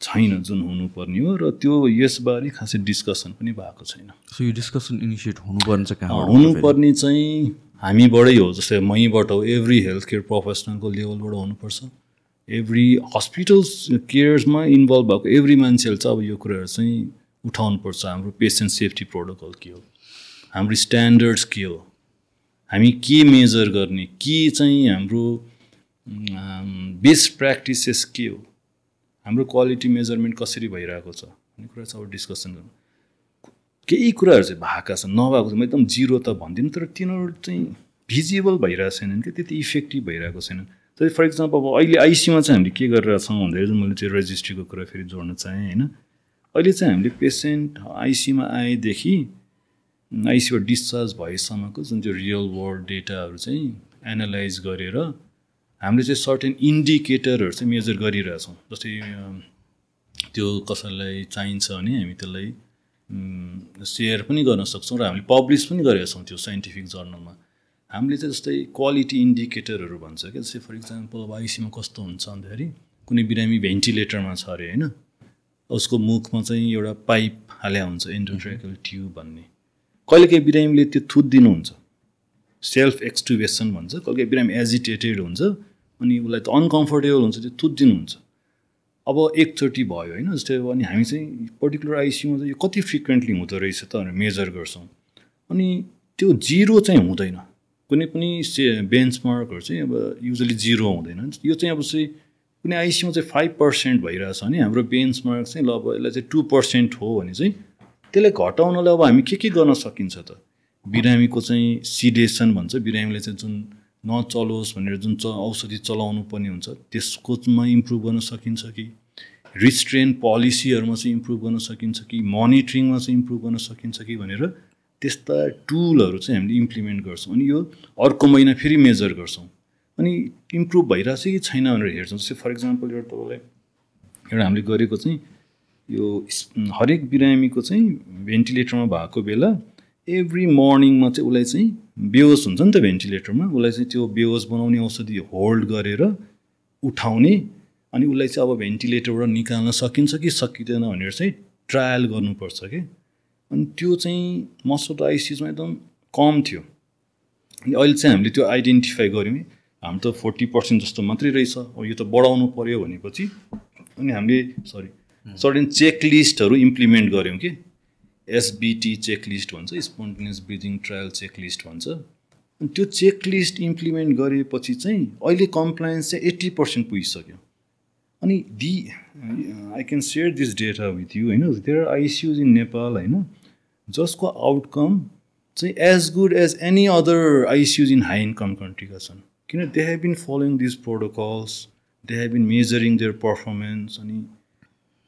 छैन जुन हुनुपर्ने हो र त्यो यसबारे खासै डिस्कसन पनि भएको छैन। सो यो डिस्कसन इनिसिएट हुनुपर्ने चाहिँ कहाँ हुनुपर्ने चाहिँ हामीबाटै हो। जस्तै मैबाट हो। एभ्री हेल्थ केयर प्रोफेसनलको लेभलबाट हुनुपर्छ। एभ्री हस्पिटल्स केयर्समा इन्भल्भ भएको एभ्री मान्छेले चाहिँ अब यो कुराहरू चाहिँ उठाउनुपर्छ। हाम्रो पेसेन्ट सेफ्टी प्रोटोकल के हो? हाम्रो स्ट्यान्डर्ड्स के हो? हामी के मेजर गर्ने? के चाहिँ हाम्रो बेस्ट प्र्याक्टिसेस के हो? हाम्रो क्वालिटी मेजरमेन्ट कसरी भइरहेको छ? भन्ने कुरा चाहिँ अब डिस्कसन गर्नु। केही कुराहरू चाहिँ भएका छन् नभएको चाहिँ म एकदम जिरो त भन्दिनँ तर तिनीहरू चाहिँ भिजिबल भइरहेको छैनन् कि त्यति इफेक्टिभ भइरहेको छैनन्। जस्तै फर इक्जाम्पल अब अहिले आइसीमा चाहिँ हामीले के गरिरहेछौँ भन्दाखेरि मैले चाहिँ रेजिस्ट्रीको कुरा फेरि जोड्न चाहेँ होइन? अहिले चाहिँ हामीले पेसेन्ट आइसीमा आएदेखि आइसीबाट डिस्चार्ज भएसम्मको जुन चाहिँ रियल वर्ल्ड डेटाहरू चाहिँ एनालाइज गरेर हामीले चाहिँ सर्टेन इन्डिकेटरहरू चाहिँ मेजर गरिरहेछौँ जस्तै त्यो कसैलाई चाहिन्छ भने हामी त्यसलाई सेयर पनि गर्न सक्छौँ र हामीले पब्लिस पनि गरेका छौँ त्यो साइन्टिफिक जर्नलमा। हामीले चाहिँ जस्तै क्वालिटी इन्डिकेटरहरू भन्छ क्या जस्तै फर इक्जाम्पल अब आइसीमा कस्तो हुन्छ भन्दाखेरि कुनै बिरामी भेन्टिलेटरमा छ अरे होइन? उसको मुखमा चाहिँ एउटा पाइप हाल्या हुन्छ एन्डोट्रेकल ट्युब भन्ने। कहिलेकाहीँ बिरामीले त्यो थुत्दिनुहुन्छ। सेल्फ एक्सटुबेसन भन्छ कहिलेकाहीँ बिरामी एजिटेटेड हुन्छ अनि उसलाई त अनकम्फर्टेबल हुन्छ त्यो थुत्दिनुहुन्छ। अब एकचोटि भयो होइन जस्तै अब अनि हामी चाहिँ पर्टिकुलर आइसियुमा चाहिँ यो कति फ्रिक्वेन्टली हुँदो रहेछ त भनेर मेजर गर्छौँ। अनि त्यो जिरो चाहिँ हुँदैन। कुनै पनि से बेन्चमार्कहरू चाहिँ अब युजली जिरो हुँदैन। यो चाहिँ अब चाहिँ कुनै आइसियुमा चाहिँ फाइभ पर्सेन्ट भइरहेछ भने हाम्रो बेन्चमार्क चाहिँ ल अब यसलाई चाहिँ टू पर्सेन्ट हो भने चाहिँ त्यसलाई घटाउनलाई अब हामी के के गर्न सकिन्छ त? बिरामीको चाहिँ सिडेसन भन्छ। बिरामीले चाहिँ जुन नचलोस् भनेर जुन च औषधि चलाउनु पर्ने हुन्छ त्यसकोमा इम्प्रुभ गर्न सकिन्छ कि? रिस्ट्रेन पोलिसीहरूमा चाहिँ इम्प्रुभ गर्न सकिन्छ कि? मोनिटरिङमा चाहिँ इम्प्रुभ गर्न सकिन्छ कि भनेर त्यस्ता टुलहरू चाहिँ हामीले इम्प्लिमेन्ट गर्छौँ। अनि यो अर्को महिना फेरि मेजर गर्छौँ। अनि इम्प्रुभ भइरहेछ कि छैन भनेर हेर्छौँ। जस्तै फर इक्जाम्पल एउटा तपाईँलाई एउटा हामीले गरेको चाहिँ यो हरेक बिरामीको चाहिँ भेन्टिलेटरमा भएको बेला एभ्री मर्निङमा चाहिँ उसलाई चाहिँ बेहोस हुन्छ नि त भेन्टिलेटरमा उसलाई चाहिँ त्यो बेहोस बनाउने औषधि होल्ड गरेर उठाउने अनि उसलाई चाहिँ अब भेन्टिलेटरबाट निकाल्न सकिन्छ कि सकिँदैन भनेर चाहिँ ट्रायल गर्नुपर्छ कि? अनि त्यो चाहिँ द आइसिसमा एकदम कम थियो। अनि अहिले चाहिँ हामीले त्यो आइडेन्टिफाई गऱ्यौँ हाम्रो त फोर्टी पर्सेन्ट जस्तो मात्रै रहेछ। अब यो त बढाउनु पऱ्यो भनेपछि अनि हामीले सरी सर्टेन चेकलिस्टहरू इम्प्लिमेन्ट गऱ्यौँ कि। एसबिटी चेकलिस्ट भन्छ स्पोन्टेनियस ब्रिदिङ ट्रायल चेकलिस्ट भन्छ। अनि त्यो चेकलिस्ट इम्प्लिमेन्ट गरेपछि चाहिँ अहिले कम्प्लायन्स चाहिँ एट्टी पर्सेन्ट पुगिसक्यो। अनि the I can share this data with you होइन? There are ICUs in Nepal होइन? जसको आउटकम चाहिँ as good as any other ICUs in high income कन्ट्रीका छन्। किन they have been following this protocols they have been measuring their performance अनि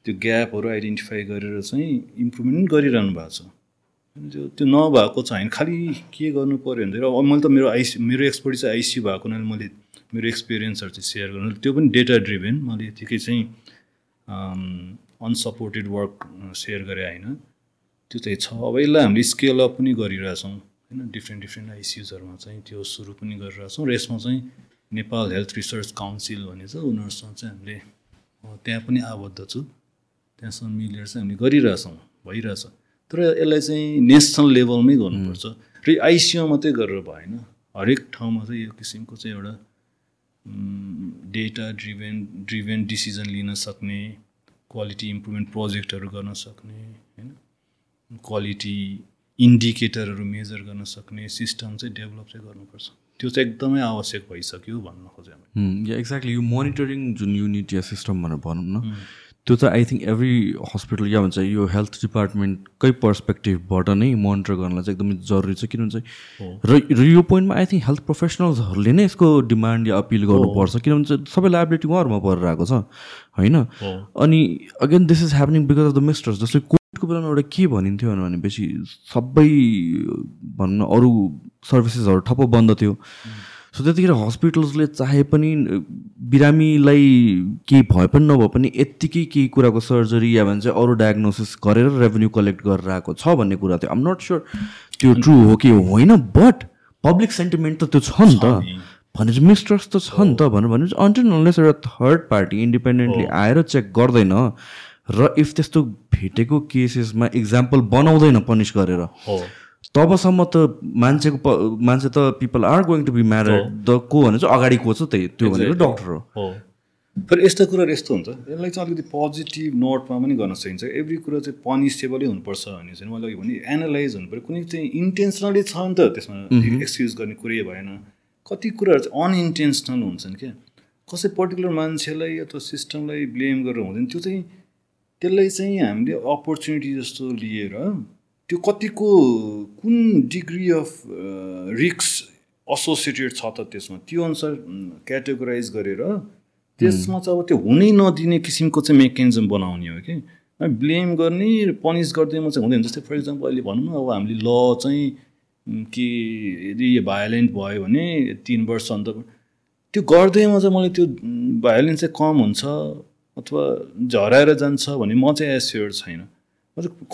त्यो ग्यापहरू आइडेन्टिफाई गरेर चाहिँ इम्प्रुभमेन्ट गरिरहनु भएको छ। त्यो त्यो नभएको छ होइन खालि के गर्नु पऱ्यो भने अब मैले त मेरो आइसि मेरो एक्सपर्ट चाहिँ आइसियु भएको हुनाले मैले मेरो एक्सपिरियन्सहरू चाहिँ सेयर गर्नु त्यो पनि डेटा ड्रिभेन मैले यतिकै चाहिँ अनसपोर्टेड वर्क सेयर गरेँ होइन। त्यो चाहिँ छ। अब यसलाई हामीले स्केल अप पनि गरिरहेछौँ। होइन डिफ्रेन्ट डिफ्रेन्ट आइसियुजहरूमा चाहिँ त्यो सुरु पनि गरिरहेछौँ र यसमा चाहिँ नेपाल हेल्थ रिसर्च काउन्सिल भन्ने छ उनीहरूसँग चाहिँ हामीले त्यहाँ पनि आबद्ध छु। त्यहाँसँग मिलेर चाहिँ हामीले गरिरहेछौँ भइरहेछ तर यसलाई चाहिँ नेसनल लेभलमै गर्नुपर्छ। र आइसियुमा मात्रै गरेर भएन हरेक ठाउँमा चाहिँ यो किसिमको चाहिँ एउटा डेटा ड्रिभेन ड्रिभेन डिसिजन लिन सक्ने क्वालिटी इम्प्रुभमेन्ट प्रोजेक्टहरू गर्न सक्ने होइन। क्वालिटी इन्डिकेटरहरू मेजर गर्न सक्ने सिस्टम चाहिँ डेभलप चाहिँ गर्नुपर्छ। त्यो चाहिँ एकदमै आवश्यक भइसक्यो भन्न खोजेँ या एक्ज्याक्टली यो मोनिटरिङ जुन युनिट या सिस्टम भनेर भनौँ न त्यो त आई थिङ्क एभ्री हस्पिटल या भन्छ यो हेल्थ डिपार्टमेन्टकै पर्सपेक्टिभबाट नै मोनिटर गर्नलाई चाहिँ एकदमै जरुरी छ। किनभने चाहिँ र यो पोइन्टमा आई थिङ्क हेल्थ प्रोफेसनल्सहरूले नै यसको डिमान्ड या अपिल गर्नुपर्छ। किनभने चाहिँ सबै लाइबिलिटी उहाँहरूमा परेर आएको छ होइन? अनि again this is happening because of the mistakes जस्तै कोभिडको बेलामा एउटा के भनिन्थ्यो भनेपछि सबै भनौँ न अरू सर्भिसेसहरू ठप्प बन्द थियो। सो त्यतिखेर हस्पिटल्सले चाहे पनि बिरामीलाई केही भए पनि नभए पनि यत्तिकै केही कुराको सर्जरी या भन्छ अरू डायग्नोसिस गरेर रेभेन्यू कलेक्ट गरेर आएको छ भन्ने कुरा थियो। आम नट स्योर त्यो ट्रु हो कि होइन बट पब्लिक सेन्टिमेन्ट त त्यो छ नि त। भनेपछि मिस्ट्रस त छ नि त। भनेर भनेपछि अन्टिल नलेस एउटा थर्ड पार्टी इन्डिपेन्डेन्टली आएर चेक गर्दैन र इफ त्यस्तो भेटेको केसेसमा इक्जाम्पल बनाउँदैन पनिस गरेर। तबसम्म त मान्छेको प मान्छे त people are going to be married the को भने चाहिँ अगाडि को छ त्यही त्यो भनेको डक्टर हो। तर यस्तो कुराहरू यस्तो हुन्छ। यसलाई चाहिँ अलिकति पोजिटिभ नोटमा पनि गर्न सकिन्छ। एभ्री कुरा चाहिँ पनिसेबलै हुनुपर्छ भन्ने चाहिँ मैले अघि भने एनालाइज हुनु पऱ्यो। कुनै चाहिँ इन्टेन्सनली छ नि त त्यसमा एक्सक्युज गर्ने कुरै भएन। कति कुराहरू चाहिँ अनइन्टेन्सनल हुन्छन् क्या? कसै पर्टिकुलर मान्छेलाई अथवा सिस्टमलाई ब्लेम गरेर हुँदैन। त्यो चाहिँ त्यसलाई चाहिँ हामीले अपर्च्युनिटी जस्तो लिएर त्यो कतिको कुन डिग्री अफ रिक्स एसोसिएटेड छ त त्यसमा? त्यो अनुसार क्याटेगोराइज गरेर त्यसमा चाहिँ अब त्यो हुनै नदिने किसिमको चाहिँ मेकानिजम बनाउने हो कि। ब्लेम गर्ने पनिस गर्दैमा चाहिँ हुँदैन। जस्तै फर इक्जाम्पल अहिले भनौँ न अब हामीले ल चाहिँ के यदि भायोलेन्ट भयो भने तिन वर्ष अन्त त्यो गर्दैमा चाहिँ मलाई त्यो भायोलेन्स चाहिँ कम हुन्छ। अथवा झराएर जान्छ भने म चाहिँ एस्योर छैन।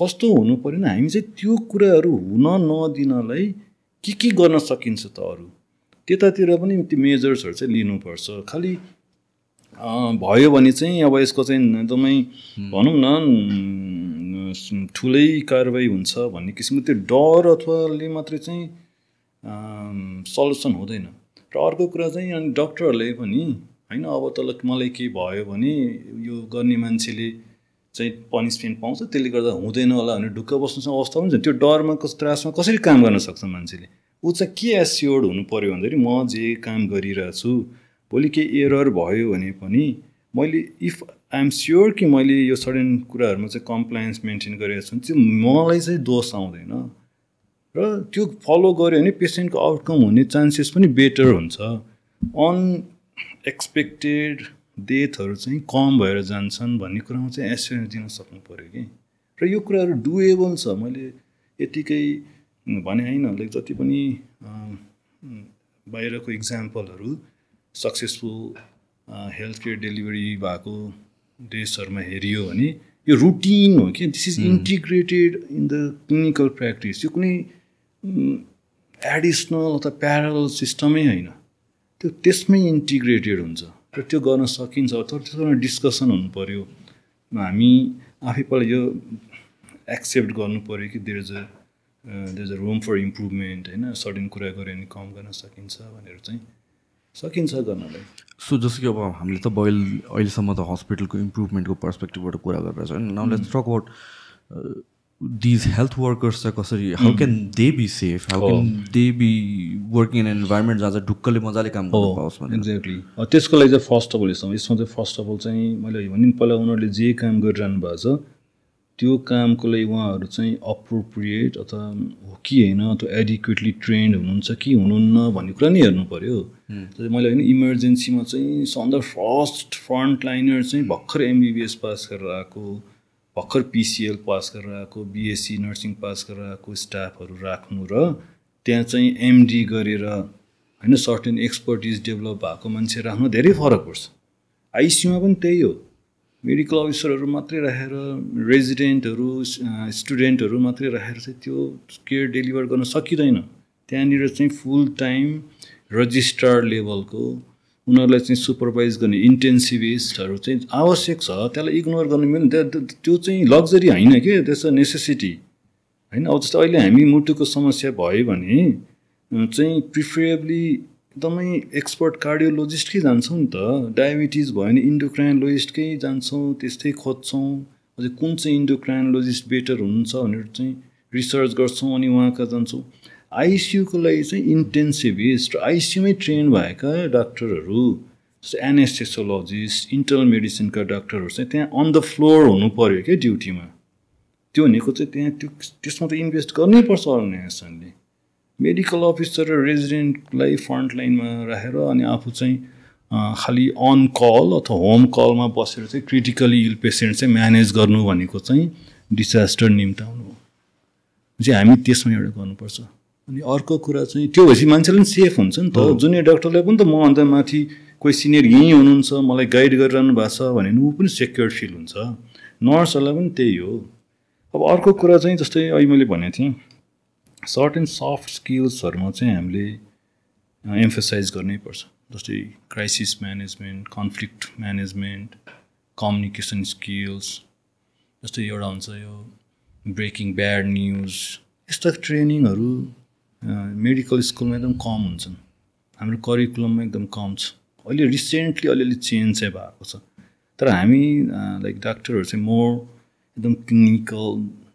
कस्तो हुनु पऱ्यो भने हामी चाहिँ त्यो कुराहरू हुन नदिनलाई के के गर्न सकिन्छ त अरू? त्यतातिर पनि त्यो मेजर्सहरू चाहिँ लिनुपर्छ। खालि भयो भने चाहिँ अब यसको चाहिँ एकदमै भनौँ न ठुलै कारवाही हुन्छ भन्ने किसिमको त्यो डर अथवाले मात्रै चाहिँ सल्युसन हुँदैन। र अर्को कुरा चाहिँ अनि डक्टरहरूले पनि होइन अब तल मलाई केही भयो भने यो गर्ने मान्छेले चाहिँ पनिसमेन्ट पाउँछ त्यसले गर्दा हुँदैन होला भनेर ढुक्क बस्नुसँग अवस्था पनि छ त्यो डरमा कस त्रासमा कसरी काम गर्न सक्छ मान्छेले? ऊ चाहिँ के एस्योर्ड हुनु पऱ्यो भन्दाखेरि म जे काम गरिरहेको छु भोलि केही एरर भयो भने पनि मैले इफ आइएम स्योर कि मैले यो सडन कुराहरूमा चाहिँ कम्प्लायन्स मेन्टेन गरेको छु त्यो मलाई चाहिँ दोष आउँदैन। र त्यो फलो गऱ्यो भने पेसेन्टको आउटकम हुने चान्सेस पनि बेटर हुन्छ। अनएक्सपेक्टेड डेथहरू चाहिँ कम भएर जान्छन् भन्ने कुरामा चाहिँ एस्योरेन्स दिन सक्नु पऱ्यो कि? र यो कुराहरू डुएबल छ। मैले यतिकै भने होइन लाइक जति पनि बाहिरको इक्जाम्पलहरू सक्सेसफुल हेल्थ केयर डेलिभरी भएको देशहरूमा हेरियो भने यो रुटिन हो कि? This is integrated in the clinical practice यो कुनै एडिसनल अथवा प्यारल सिस्टमै होइन। त्यो त्यसमै इन्टिग्रेटेड हुन्छ। र त्यो गर्न सकिन्छ तर त्यसमा डिस्कसन हुनु पऱ्यो हामी आफै पहिला यो एक्सेप्ट गर्नु पऱ्यो कि there is a there is a room for improvement होइन? सडन कुरा गऱ्यो भने कम गर्न सकिन्छ भनेर चाहिँ सकिन्छ गर्नलाई। सो जस्तो कि अब हामीले त अहिले अहिलेसम्म त हस्पिटलको इम्प्रुभमेन्टको पर्सपेक्टिभबाट कुरा गरिरहेको छ होइन now let's talk about these health workers चाहिँ कसरी how can they be safe how can they be working in environment जहाँ चाहिँ ढुक्कले मजाले काम गर्नु पाओस् भने एक्ज्याक्टली त्यसको लागि चाहिँ फर्स्ट अफ अल यसमा यसमा चाहिँ फर्स्ट अफ अल चाहिँ मैले भने पहिला उनीहरूले जे काम गरिरहनु भएको छ त्यो कामको लागि उहाँहरू चाहिँ अप्रोप्रिएट अथवा हो कि होइन अथवा एडिक्वेटली ट्रेन्ड हुनुहुन्छ कि हुनुहुन्न भन्ने कुरा नि हेर्नु पऱ्यो। जस्तै मैले होइन इमर्जेन्सीमा चाहिँ सन्द फर्स्ट फ्रन्ट लाइनर चाहिँ भर्खर एमबिबिएस पास गरेर आएको। भर्खर पिसिएल पास गरेर आएको बिएससी नर्सिङ पास गरेर आएको स्टाफहरू राख्नु र त्यहाँ चाहिँ एमडी गरेर होइन सर्टेन एक्सपर्टिज डेभलप भएको मान्छे राख्नु धेरै फरक पर्छ। आइसियुमा पनि त्यही हो। मेडिकल अफिसरहरू मात्रै राखेर रेजिडेन्टहरू स्टुडेन्टहरू मात्रै राखेर चाहिँ त्यो केयर डेलिभर गर्न सकिँदैन। त्यहाँनिर चाहिँ फुल टाइम रजिस्ट्रार लेभलको उनीहरूलाई चाहिँ सुपरभाइज गर्ने इन्टेन्सिभिस्टहरू चाहिँ आवश्यक छ। त्यसलाई इग्नोर गर्नु मिल्दैन। त्यो चाहिँ लग्जरी होइन कि? त्यस नेसेसिटी होइन? अब जस्तो अहिले हामी मुटुको समस्या भयो भने चाहिँ प्रिफरेबली एकदमै एक्सपर्ट कार्डियोलोजिस्टकै जान्छौँ नि त। डायबिटिज भयो भने इन्डोक्राइनलोजिस्टकै जान्छौँ त्यस्तै खोज्छौँ। अझै कुन चाहिँ इन्डोक्राइनलोजिस्ट बेटर हुनुहुन्छ भनेर चाहिँ रिसर्च गर्छौँ अनि उहाँ कहाँ जान्छौँ। आइसियुको लागि चाहिँ इन्टेन्सिभिस्ट आइसियुमै ट्रेन भएका डाक्टरहरू जस्तै एनेस्थेसोलोजिस्ट इन्टरनल मेडिसिनका डाक्टरहरू चाहिँ त्यहाँ अन द फ्लोर हुनु पऱ्यो क्या ड्युटीमा त्यो भनेको चाहिँ त्यहाँ त्यो त्यसमा त इन्भेस्ट गर्नै पर्छ अर्गनाइजेसनले मेडिकल अफिसर र रेजिडेन्टलाई फ्रन्ट लाइनमा राखेर अनि आफू चाहिँ खालि अन कल अथवा होम कलमा बसेर चाहिँ क्रिटिकली इल पेसेन्ट चाहिँ म्यानेज गर्नु भनेको चाहिँ डिसास्टर निम्ताउनु हो। चाहिँ हामी त्यसमा एउटा गर्नुपर्छ। अनि अर्को कुरा चाहिँ त्यो भएपछि मान्छेले पनि सेफ हुन्छ नि त। जुनियर डक्टरलाई पनि त म अन्त माथि कोही सिनियर यहीँ हुनुहुन्छ मलाई गाइड गरिरहनु भएको छ भने ऊ पनि सेक्योर फिल हुन्छ। नर्सहरूलाई पनि त्यही हो। अब अर्को कुरा चाहिँ जस्तै अहिले मैले भनेको थिएँ सर्ट एन्ड सफ्ट स्किल्सहरूमा चाहिँ हामीले एम्फसाइज गर्नै पर्छ। जस्तै crisis management conflict management communication skills जस्तै एउटा हुन्छ यो ब्रेकिङ ब्याड न्युज यस्ता ट्रेनिङहरू मेडिकल स्कुलमा एकदम कम हुन्छन्। हाम्रो करिकुलममा एकदम कम छ। अहिले रिसेन्टली अलिअलि चेन्ज चाहिँ भएको छ। तर हामी लाइक डाक्टरहरू चाहिँ मोर एकदम क्लिनिकल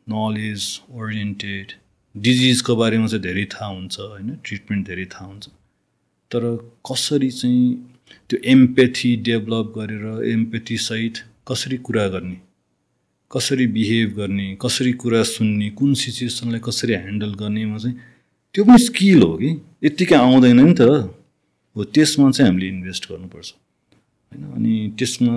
नलेज ओरिएन्टेड डिजिजको बारेमा चाहिँ धेरै थाहा हुन्छ होइन? ट्रिटमेन्ट धेरै थाहा हुन्छ। तर कसरी चाहिँ त्यो एम्पेथी डेभलप गरेर एम्पेथीसहित कसरी कुरा गर्ने? कसरी बिहेभ गर्ने? कसरी कुरा सुन्ने? कुन सिचुएसनलाई कसरी ह्यान्डल गर्नेमा चाहिँ त्यो पनि स्किल हो कि? यत्तिकै आउँदैन नि त। हो त्यसमा चाहिँ हामीले इन्भेस्ट गर्नुपर्छ। होइन अनि त्यसमा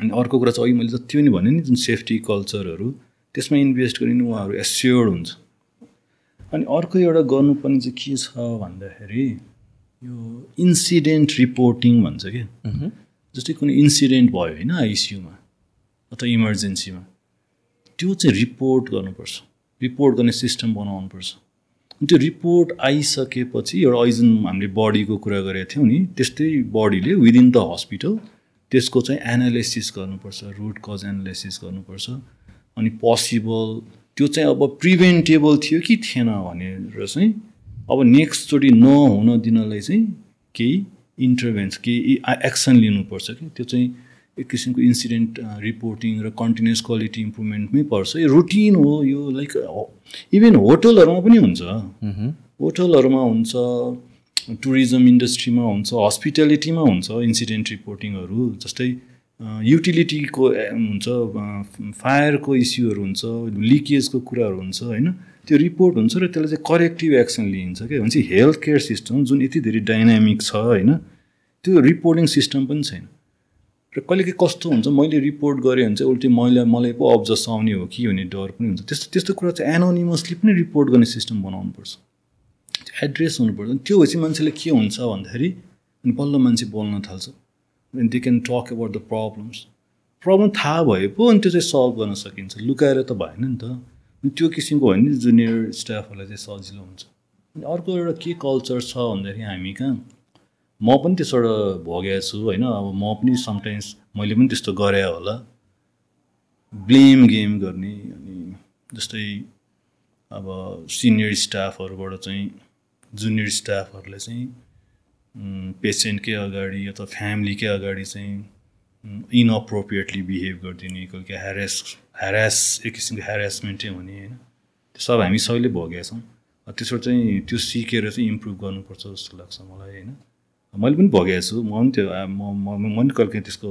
अनि अर्को कुरा चाहिँ अघि मैले जति पनि भने नि जुन सेफ्टी कल्चरहरू त्यसमा इन्भेस्ट गरिनु उहाँहरू एस्योर्ड हुन्छ। अनि अर्को एउटा गर्नुपर्ने चाहिँ के छ भन्दाखेरि यो इन्सिडेन्ट रिपोर्टिङ भन्छ क्या जस्तै कुनै इन्सिडेन्ट भयो होइन आइसियुमा अथवा इमर्जेन्सीमा त्यो चाहिँ रिपोर्ट गर्नुपर्छ। रिपोर्ट गर्ने सिस्टम बनाउनुपर्छ। त्यो रिपोर्ट आइसकेपछि एउटा अहिले हामीले बडीको कुरा गरेका थियौँ नि त्यस्तै बडीले विदिन द हस्पिटल त्यसको चाहिँ एनालाइसिस गर्नुपर्छ रुट कज एनालाइसिस गर्नुपर्छ। अनि पोसिबल त्यो चाहिँ अब प्रिभेन्टेबल थियो कि थिएन भनेर चाहिँ अब नेक्स्टचोटि नहुन दिनलाई चाहिँ केही इन्टरभेन्स केही एक्सन लिनुपर्छ कि? त्यो चाहिँ एक किसिमको इन्सिडेन्ट रिपोर्टिङ र कन्टिन्युस क्वालिटी इम्प्रुभमेन्टमै पर्छ। यो रुटिन हो यो लाइक इभन होटलहरूमा पनि हुन्छ। होटलहरूमा हुन्छ टुरिज्म इन्डस्ट्रीमा हुन्छ हस्पिटालिटीमा हुन्छ इन्सिडेन्ट रिपोर्टिङहरू जस्तै युटिलिटीको हुन्छ फायरको इस्युहरू हुन्छ लिकेजको कुराहरू हुन्छ होइन? त्यो रिपोर्ट हुन्छ र त्यसलाई चाहिँ करेक्टिभ एक्सन लिइन्छ क्या। भन्छ हेल्थ केयर सिस्टम जुन यति धेरै डाइनामिक छ होइन? त्यो रिपोर्टिङ सिस्टम पनि छैन। र कहिले कस्तो हुन्छ मैले रिपोर्ट गरेँ भने चाहिँ उल्टी मैले मलाई पो अब्जस आउने हो कि भन्ने डर पनि हुन्छ। त्यस्तो त्यस्तो कुरा चाहिँ एनोनिमसली पनि रिपोर्ट गर्ने सिस्टम बनाउनुपर्छ एड्रेस हुनुपर्छ। त्यो भएपछि मान्छेले के हुन्छ भन्दाखेरि अनि बल्ल मान्छे बोल्न थाल्छ। अनि they can talk about the problems problem थाहा भए पो अनि त्यो चाहिँ सल्भ गर्न सकिन्छ। लुकाएर त भएन नि त। अनि त्यो किसिमको होइन जुनियर स्टाफहरूलाई चाहिँ सजिलो हुन्छ। अनि अर्को एउटा के कल्चर छ भन्दाखेरि हामी कहाँ? म पनि त्यसबाट भोगेको छु होइन? अब म पनि समटाइम्स मैले पनि त्यस्तो गरेँ होला। ब्लेम गेम गर्ने अनि जस्तै अब सिनियर स्टाफहरूबाट चाहिँ जुनियर स्टाफहरूलाई चाहिँ पेसेन्टकै अगाडि अथवा फ्यामिलीकै अगाडि चाहिँ इनअप्रोप्रिएटली बिहेभ गरिदिने कि ह्यारेस ह्यारेस एक किसिमको ह्यारेसमेन्टै हुने होइन? त्यो सब हामी सबैले भोगेका छौँ त्यसबाट चाहिँ त्यो सिकेर चाहिँ इम्प्रुभ गर्नुपर्छ जस्तो लाग्छ मलाई होइन? मैले पनि भोगेको छु। म पनि त्यो म पनि कहिले त्यसको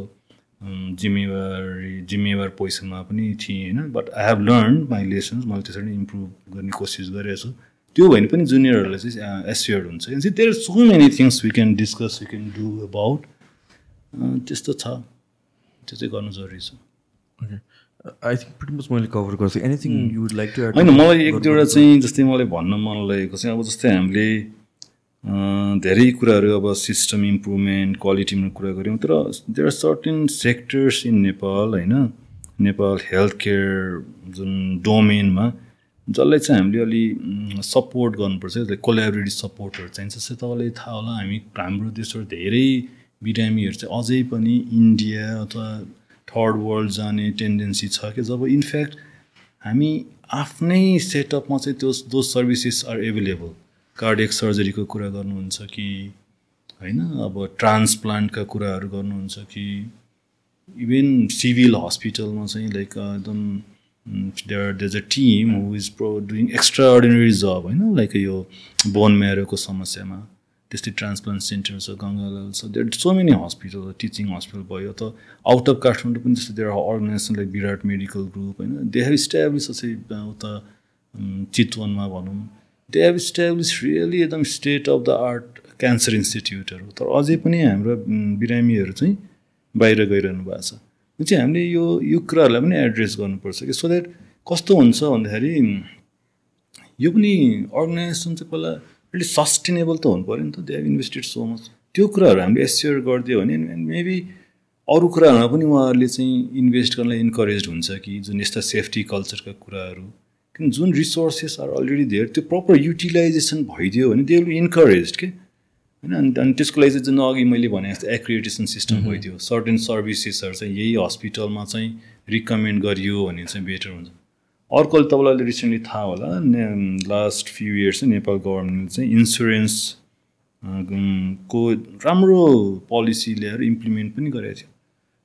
जिम्मेवारी जिम्मेवार पोजिसनमा पनि थिएँ होइन। But I have learn my lessons मैले त्यसरी इम्प्रुभ गर्ने कोसिस गरेको छु। त्यो भने पनि जुनियरहरूलाई चाहिँ एस्योर्ड हुन्छ। There so many things we can discuss we can do about त्यस्तो छ। त्यो चाहिँ गर्नु जरुरी छ। आई थिङ्क प्रिटी मच मैले कभर गर्छु। Anything you would like to होइन मलाई एक दुईवटा चाहिँ जस्तै मलाई भन्न मन लागेको चाहिँ अब जस्तै हामीले धेरै कुराहरू अब सिस्टम इम्प्रुभमेन्ट क्वालिटीमा कुरा गऱ्यौँ तर there are certain sectors in Nepal होइन? नेपाल हेल्थ केयर जुन डोमेनमा जसलाई चाहिँ हामीले अलि सपोर्ट गर्नुपर्छ कोलाबरेटिभ सपोर्टहरू चाहिन्छ जस्तै तपाईँलाई थाहा होला हामी हाम्रो देशबाट धेरै बिरामीहरू चाहिँ अझै पनि इन्डिया अथवा थर्ड वर्ल्ड जाने टेन्डेन्सी छ कि जब इनफ्याक्ट हामी आफ्नै सेटअपमा चाहिँ त्यो though services are available cardiac सर्जरीको कुरा गर्नुहुन्छ कि होइन? अब ट्रान्सप्लान्टका कुराहरू गर्नुहुन्छ कि इभन सिभिल हस्पिटलमा चाहिँ लाइक एकदम there these a team who is pro doing extraordinary जब होइन? लाइक यो बोन म्यारोको समस्यामा। त्यस्तै ट्रान्सप्लान्ट सेन्टर छ गङ्गालाल छ। There so many hospital teaching hospital भयो त आउट अफ काठमाडौँ पनि जस्तो there organization like Birat medical group होइन? दे हेभ इस्ट्याब्लिस उता चितवनमा भनौँ। दे हेभ इस्ट्याब्लिस रियली एकदम state of the art cancer इन्स्टिट्युटहरू तर अझै पनि हाम्रो बिरामीहरू चाहिँ बाहिर गइरहनु भएको छ। चाहिँ हामीले यो यो कुराहरूलाई पनि एड्रेस गर्नुपर्छ कि? सो द्याट कस्तो हुन्छ भन्दाखेरि यो पनि अर्गनाइजेसन चाहिँ पहिला अलिक सस्टेनेबल त हुनु पऱ्यो नि त। They have invested so much त्यो कुराहरू हामीले एस्योर गरिदियो भने मेबी अरू कुराहरूमा पनि उहाँहरूले चाहिँ इन्भेस्ट गर्नलाई इन्करेज हुन्छ कि जुन यस्ता सेफ्टी कल्चरका कुराहरू। किन जुन रिसोर्सेस आर अलरेडी धेर त्यो प्रपर युटिलाइजेसन भइदियो भने दे विल इन्करेज के? होइन? अनि अनि त्यसको लागि चाहिँ जुन अघि मैले भने जस्तो एक्रिएटेसन सिस्टम भइदियो सर्टेन सर्भिसेसहरू चाहिँ यही हस्पिटलमा चाहिँ रिकमेन्ड गरियो भने चाहिँ बेटर हुन्छ। अर्को तपाईँलाई रिसेन्टली थाहा होला लास्ट फ्यु इयर्स चाहिँ नेपाल गभर्मेन्टले चाहिँ इन्सुरेन्स को राम्रो पोलिसी ल्याएर इम्प्लिमेन्ट पनि गरेको थियो।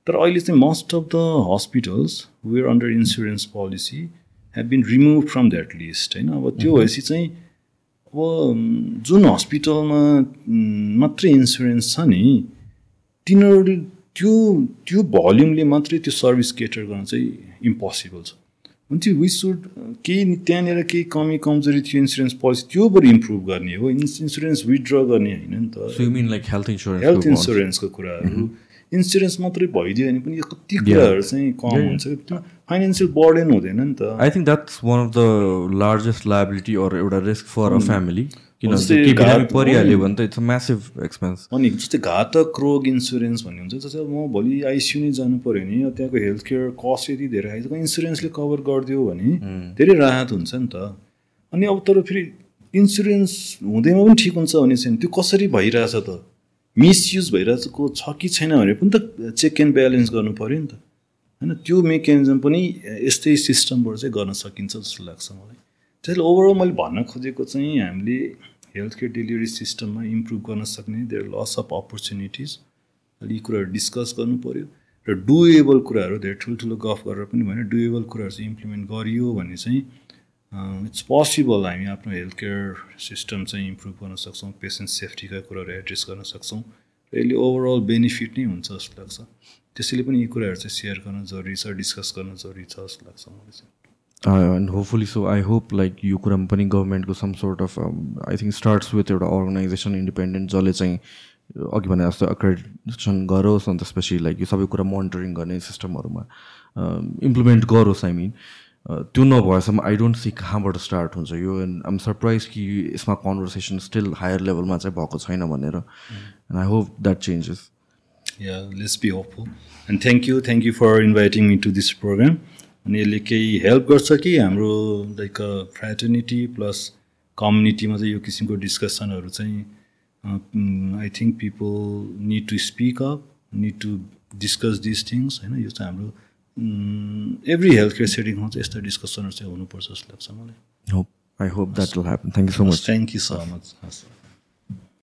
तर अहिले चाहिँ most of the hospitals where under insurance policy have been remove from that list होइन? अब त्यो भएपछि चाहिँ अब जुन हस्पिटलमा मात्रै इन्सुरेन्स छ नि तिनीहरू त्यो त्यो भल्युमले मात्रै त्यो सर्भिस केटर गर्न चाहिँ इम्पोसिबल छ। भने वी सुड केही त्यहाँनिर केही कमी कमजोरी थियो इन्सुरेन्स पोलिसी त्यो बरु इम्प्रुभ गर्ने हो। इन्सुरेन्स विथड्र गर्ने होइन नि त। लाइक हेल्थ इन्सुरेन्स हेल्थ इन्सुरेन्सको कुराहरू। इन्सुरेन्स मात्रै भइदियो भने पनि यो कति कुराहरू चाहिँ कम हुन्छ। त्यो फाइनेन्सियल बर्डन हुँदैन नि त। I think that's one of the largest liability or एउटा रिस्क फर अ फ्यामिली किनभने परिहाल्यो भने त इट्स म्यासिभ एक्सपेन्स अनि जस्तै घातक रोग इन्सुरेन्स भन्ने हुन्छ। जस्तै म भोलि आइसियु नै जानु पऱ्यो भने त्यहाँको हेल्थ केयर कस्ट यति धेरै आइसक्यो इन्सुरेन्सले कभर गरिदियो भने धेरै राहत हुन्छ नि त। अनि अब तर फेरि इन्सुरेन्स हुँदैमा पनि ठिक हुन्छ भने चाहिँ त्यो कसरी भइरहेछ त? मिसयुज भइरहेको छ कि छैन भने पनि त चेक एन्ड ब्यालेन्स गर्नु पऱ्यो नि त। होइन त्यो मेकानिजम पनि यस्तै सिस्टमबाट चाहिँ गर्न सकिन्छ जस्तो लाग्छ मलाई। त्यसले ओभरअल मैले भन्न खोजेको चाहिँ हामीले हेल्थ केयर डेलिभरी सिस्टममा इम्प्रुभ गर्न सक्ने देयर लस अफ अपर्च्युनिटिज यी कुराहरू डिस्कस गर्नु पऱ्यो र डुएबल कुराहरू धेरै ठुल्ठुलो गफ गरेर पनि भने डुएबल कुराहरू चाहिँ इम्प्लिमेन्ट गरियो भने चाहिँ इट्स पोसिबल हामी आफ्नो हेल्थ केयर सिस्टम चाहिँ इम्प्रुभ गर्न सक्छौँ पेसेन्ट सेफ्टीका कुराहरू एड्रेस गर्न सक्छौँ। र यसले ओभरअल बेनिफिट नै हुन्छ जस्तो लाग्छ। त्यसैले पनि यी कुराहरू चाहिँ सेयर गर्न जरुरी छ डिस्कस गर्न जरुरी छ जस्तो लाग्छ मलाई चाहिँ। And hopefully so I hope like यो कुरामा पनि गभर्मेन्टको some sort of I think starts with एउटा अर्गनाइजेसन इन्डिपेन्डेन्ट जसले चाहिँ अघि भने जस्तो अक्रेडिसन गरोस् अन्त त्यसपछि लाइक यो सबै कुरा मोनिटरिङ गर्ने सिस्टमहरूमा इम्प्लिमेन्ट गरोस् आई मिन त्यो नभएसम्म आई डोन्ट सी कहाँबाट स्टार्ट हुन्छ। यो एन्ड आइम सरप्राइज कि यसमा कन्भर्सेसन स्टिल हायर लेभलमा चाहिँ भएको छैन भनेर। And I hope that changes yeah let's be hopeful and thank you thank you for inviting me to this program अनि यसले केही हेल्प गर्छ कि हाम्रो लाइक फ्रेटर्निटी प्लस कम्युनिटीमा चाहिँ यो किसिमको डिस्कसनहरू चाहिँ I think people need to speak up need to discuss this things होइन? यो चाहिँ हाम्रो एभ्री हेल्थ केयर सेटिङमा चाहिँ यस्तो डिस्कसनहरू चाहिँ हुनुपर्छ जस्तो लाग्छ मलाई। Hope I hope that will happen thank you so much thank you so much हस्।